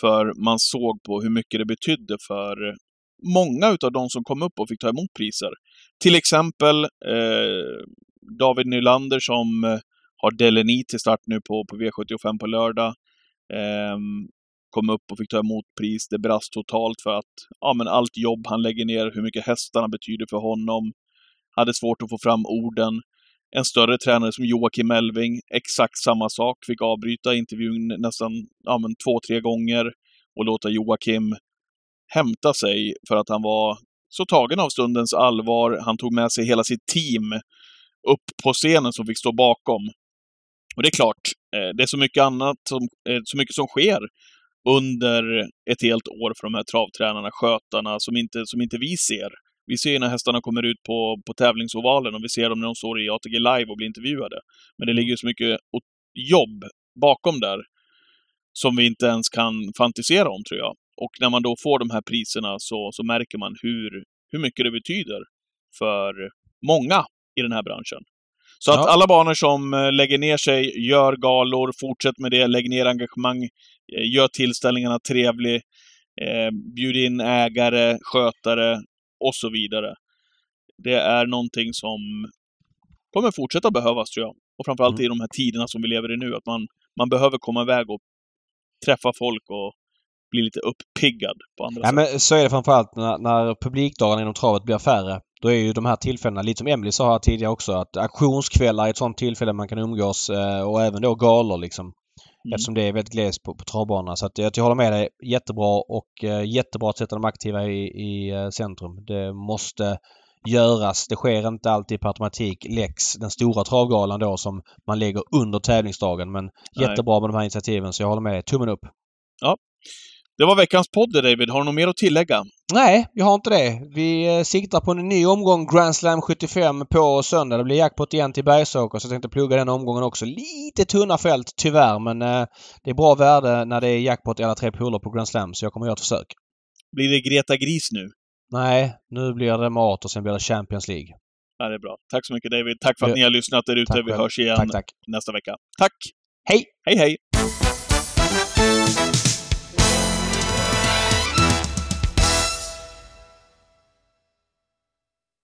för man såg på hur mycket det betydde för många utav de som kom upp och fick ta emot priser. Till exempel eh, David Nylander som har Deleni till start nu på, på V75 på lördag. Eh, kom upp och fick ta emot pris. Det brast totalt för att ja, men allt jobb han lägger ner, hur mycket hästarna betyder för honom. Hade svårt att få fram orden. En större tränare som Joakim Elving, exakt samma sak. Fick avbryta intervjun nästan ja, men två, tre gånger och låta Joakim hämta sig för att han var så tagen av stundens allvar. Han tog med sig hela sitt team upp på scenen som fick stå bakom. Och det är klart, eh, det är så mycket annat, som, eh, så mycket som sker under ett helt år för de här travtränarna, skötarna, som inte, som inte vi ser. Vi ser ju när hästarna kommer ut på, på tävlingsovalen och vi ser dem när de står i ATG Live och blir intervjuade. Men det ligger ju så mycket jobb bakom där som vi inte ens kan fantisera om, tror jag. Och när man då får de här priserna så, så märker man hur, hur mycket det betyder för många i den här branschen. Så att Ja. alla banor som eh, lägger ner sig, gör galor, fortsätt med det, lägg ner engagemang, gör tillställningarna trevlig, eh, bjud in ägare, skötare och så vidare. Det är någonting som kommer fortsätta behövas, tror jag. Och framförallt Mm. i de här tiderna som vi lever i nu, att man, man behöver komma iväg och träffa folk och bli lite uppiggad på andra Ja, sätt. men så är det framförallt när, när publikdagarna inom travet blir färre. Då är ju de här tillfällena, lite som Emily sa här tidigare också, att auktionskvällar är ett sånt tillfälle man kan umgås eh, och även då galor liksom. Mm. Eftersom det är väldigt glest på, på travbanorna. Så att jag, jag håller med dig. Jättebra och eh, jättebra att sätta de aktiva i, i eh, centrum. Det måste göras. Det sker inte alltid per automatik. Lex, den stora travgalan då som man lägger under tävlingsdagen. Men Nej. jättebra med de här initiativen så jag håller med dig. Tummen upp. Det var veckans podd, David. Har du något mer att tillägga? Nej, jag har inte det. Vi eh, siktar på en ny omgång Grand Slam 75 på söndag. Det blir jackpot igen till Bergsåker så jag tänkte plugga den omgången också. Lite tunna fält tyvärr men eh, det är bra värde när det är jackpot i alla tre pooler på Grand Slam så jag kommer göra ett försök. Blir det Greta Gris nu? Nej, nu blir det mat och sen blir det Champions League. Ja, det är bra. Tack så mycket, David. Tack för att ni har lyssnat där ute. Vi hörs igen Tack, tack. nästa vecka. Tack! Hej! Hej, hej!